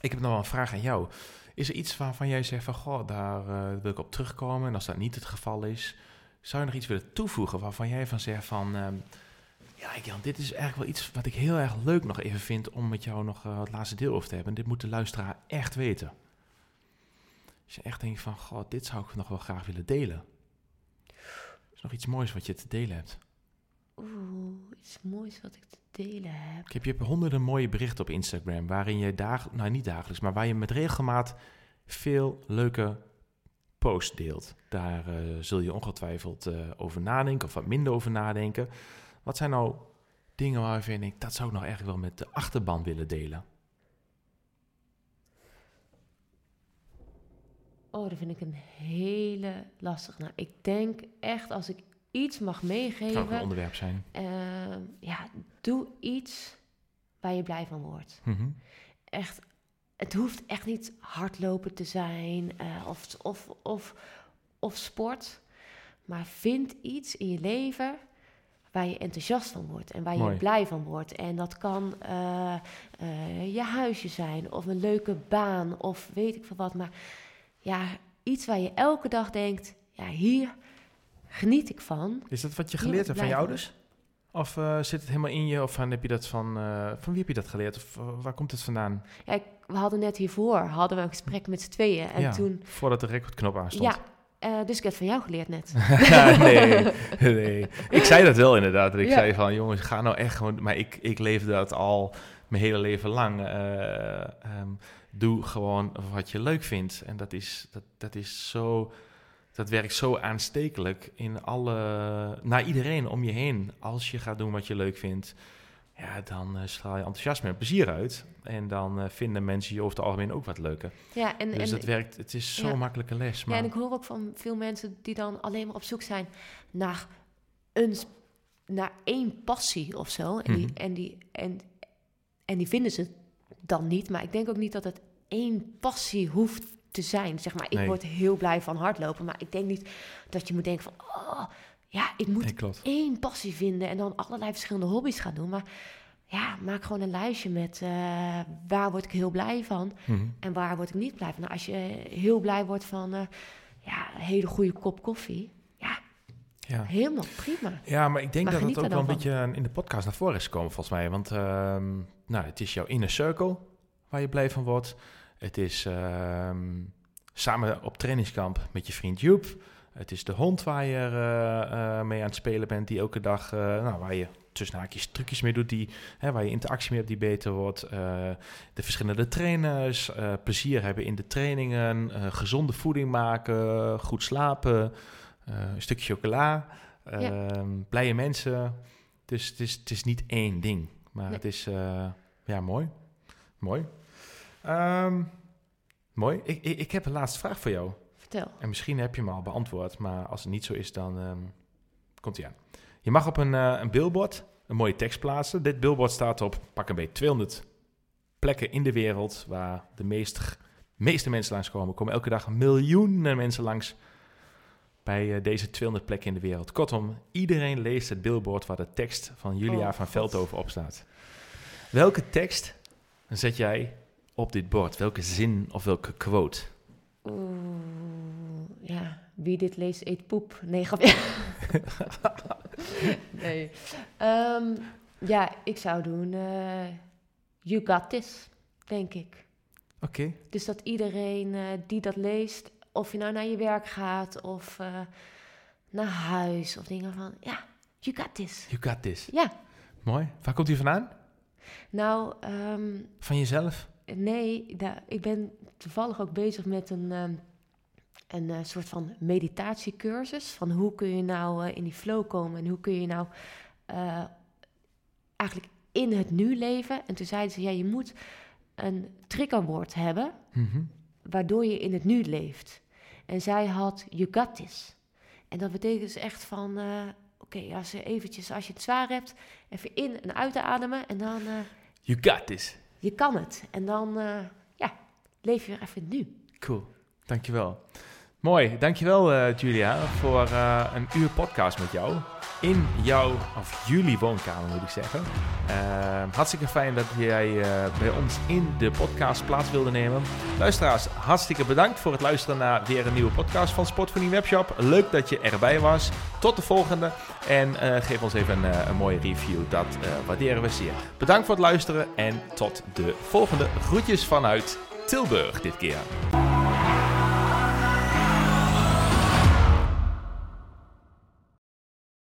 ik heb nog wel een vraag aan jou. Is er iets waarvan jij zegt van, goh, daar eh, wil ik op terugkomen. En als dat niet het geval is, zou je nog iets willen toevoegen waarvan jij van zegt van, ehm, ja, Jan, dit is eigenlijk wel iets wat ik heel erg leuk nog even vind om met jou nog eh, het laatste deel over te hebben. Dit moet de luisteraar echt weten. Als je echt denkt van, goh, dit zou ik nog wel graag willen delen. Is nog iets moois wat je te delen hebt? Oeh, iets moois wat ik te delen heb. Ik heb, je hebt honderden mooie berichten op Instagram waarin je dag, nou niet dagelijks, maar waar je met regelmaat veel leuke post deelt. Daar eh, zul je ongetwijfeld eh, over nadenken of wat minder over nadenken. Wat zijn nou dingen waarvan je denkt, dat zou ik nou eigenlijk wel met de achterban willen delen? Oh, dat vind ik een hele lastige. Nou, ik denk echt als ik iets mag Kan ook een meegeven, onderwerp zijn. ehm, ja, doe iets waar je blij van wordt. Mhm. Echt, het hoeft echt niet hardlopen te zijn eh, of, of, of, of sport, maar vind iets in je leven waar je enthousiast van wordt en waar Mooi. je blij van wordt. En dat kan eh, eh, je huisje zijn of een leuke baan of weet ik veel wat. Maar ja, iets waar je elke dag denkt, ja, hier geniet ik van. Is dat wat je geleerd hebt van je ouders? Of eh, zit het helemaal in je? Of van, heb je dat van, eh, van wie heb je dat geleerd? Of eh, waar komt het vandaan? Ja, ik- we hadden net hiervoor hadden we een gesprek met z'n tweeën. En ja, toen, voordat de recordknop aanstond. ja, eh, dus ik heb van jou geleerd net. nee, nee. Ik zei dat wel inderdaad. Ik Ja. zei van, jongens, ga nou echt gewoon... Maar ik, ik leefde dat al mijn hele leven lang. Eh, ehm, doe gewoon wat je leuk vindt. En dat is, dat, dat is zo... Dat werkt zo aanstekelijk in alle... Naar iedereen om je heen. Als je gaat doen wat je leuk vindt... Ja, dan eh, straal je enthousiasme en plezier uit. En dan eh, vinden mensen je over het algemeen ook wat leuker. Ja, en, Dus en, dat werkt... Het is zo'n ja. makkelijke les. Maar ja, en ik hoor ook van veel mensen die dan alleen maar op zoek zijn naar, een, naar één passie of zo. En, die, Mhm. en, die, en, en die vinden ze dan niet. Maar ik denk ook niet dat het één passie hoeft te zijn. Zeg maar, ik Nee. word heel blij van hardlopen. Maar ik denk niet dat je moet denken van... Oh, ja, ik moet Nee, één passie vinden en dan allerlei verschillende hobby's gaan doen. Maar ja, maak gewoon een lijstje met eh, waar word ik heel blij van Mhm. en waar word ik niet blij van. Nou, als je heel blij wordt van eh, ja, een hele goede kop koffie, ja, helemaal prima. Ja, maar ik denk Maar dat het ook wel een beetje in de podcast naar voren is gekomen, volgens mij. Want ehm, nou, het is jouw inner circle waar je blij van wordt. Het is ehm, samen op trainingskamp met je vriend Joep. Het is de hond waar je eh, eh, mee aan het spelen bent, die elke dag, eh, nou, waar je tussen haakjes trucjes mee doet, die, hè, waar je interactie mee hebt die beter wordt. Eh, de verschillende trainers, eh, plezier hebben in de trainingen, eh, gezonde voeding maken, goed slapen, eh, een stukje chocola, ehm, blije mensen. Dus het is, het is niet één ding, maar Nee. het is, eh, ja, mooi. Mooi. Ehm, mooi. Ik, ik, ik heb een laatste vraag voor jou. Vertel. En misschien heb je hem al beantwoord, maar als het niet zo is, dan ehm, komt hij aan. Je mag op een, eh, een billboard een mooie tekst plaatsen. Dit billboard staat op, pak een beetje, 200 plekken in de wereld waar de meest, meeste mensen langskomen. Er komen elke dag miljoenen mensen langs bij eh, deze 200 plekken in de wereld. Kortom, iedereen leest het billboard waar de tekst van Julia Oh, van. Veldhoven op staat. Welke tekst zet jij op dit bord? Welke zin of welke quote? Oeh, ja, wie dit leest eet poep. Nee, grapje. nee. Ehm, ja, ik zou doen eh, You got this, denk ik. Oké. Dus dat iedereen eh, die dat leest, of je nou naar je werk gaat of eh, naar huis of dingen van, ja, you got this. You got this. Ja, Mooi. Waar komt die vandaan? nou, ehm, Van jezelf? nee, da- ik ben toevallig ook bezig met een, ehm, een eh, soort van meditatiecursus. Van hoe kun je nou eh, in die flow komen en hoe kun je nou eigenlijk in het nu leven. En toen zeiden ze, ja, je moet een triggerwoord hebben Mhm. Waardoor je in het nu leeft. En zij had you got this. En dat betekent dus echt van, eh, oké, als je eventjes, als je het zwaar hebt, even in en uit te ademen en dan, eh, You got this. je kan het. En dan, eh, ja, leef je weer even nu. Cool. Dankjewel. Mooi. Dankjewel uh, Julia voor uh, een uur podcast met jou. In jouw, of jullie woonkamer moet ik zeggen. Uh, hartstikke fijn dat jij uh, bij ons in de podcast plaats wilde nemen. Luisteraars, hartstikke bedankt voor het luisteren naar weer een nieuwe podcast van Sportvoeding Webshop. Leuk dat je erbij was. Tot de volgende. En geef ons even een, een mooie review. Dat waarderen we zeer. Bedankt voor het luisteren en tot de volgende. Groetjes vanuit Tilburg dit keer.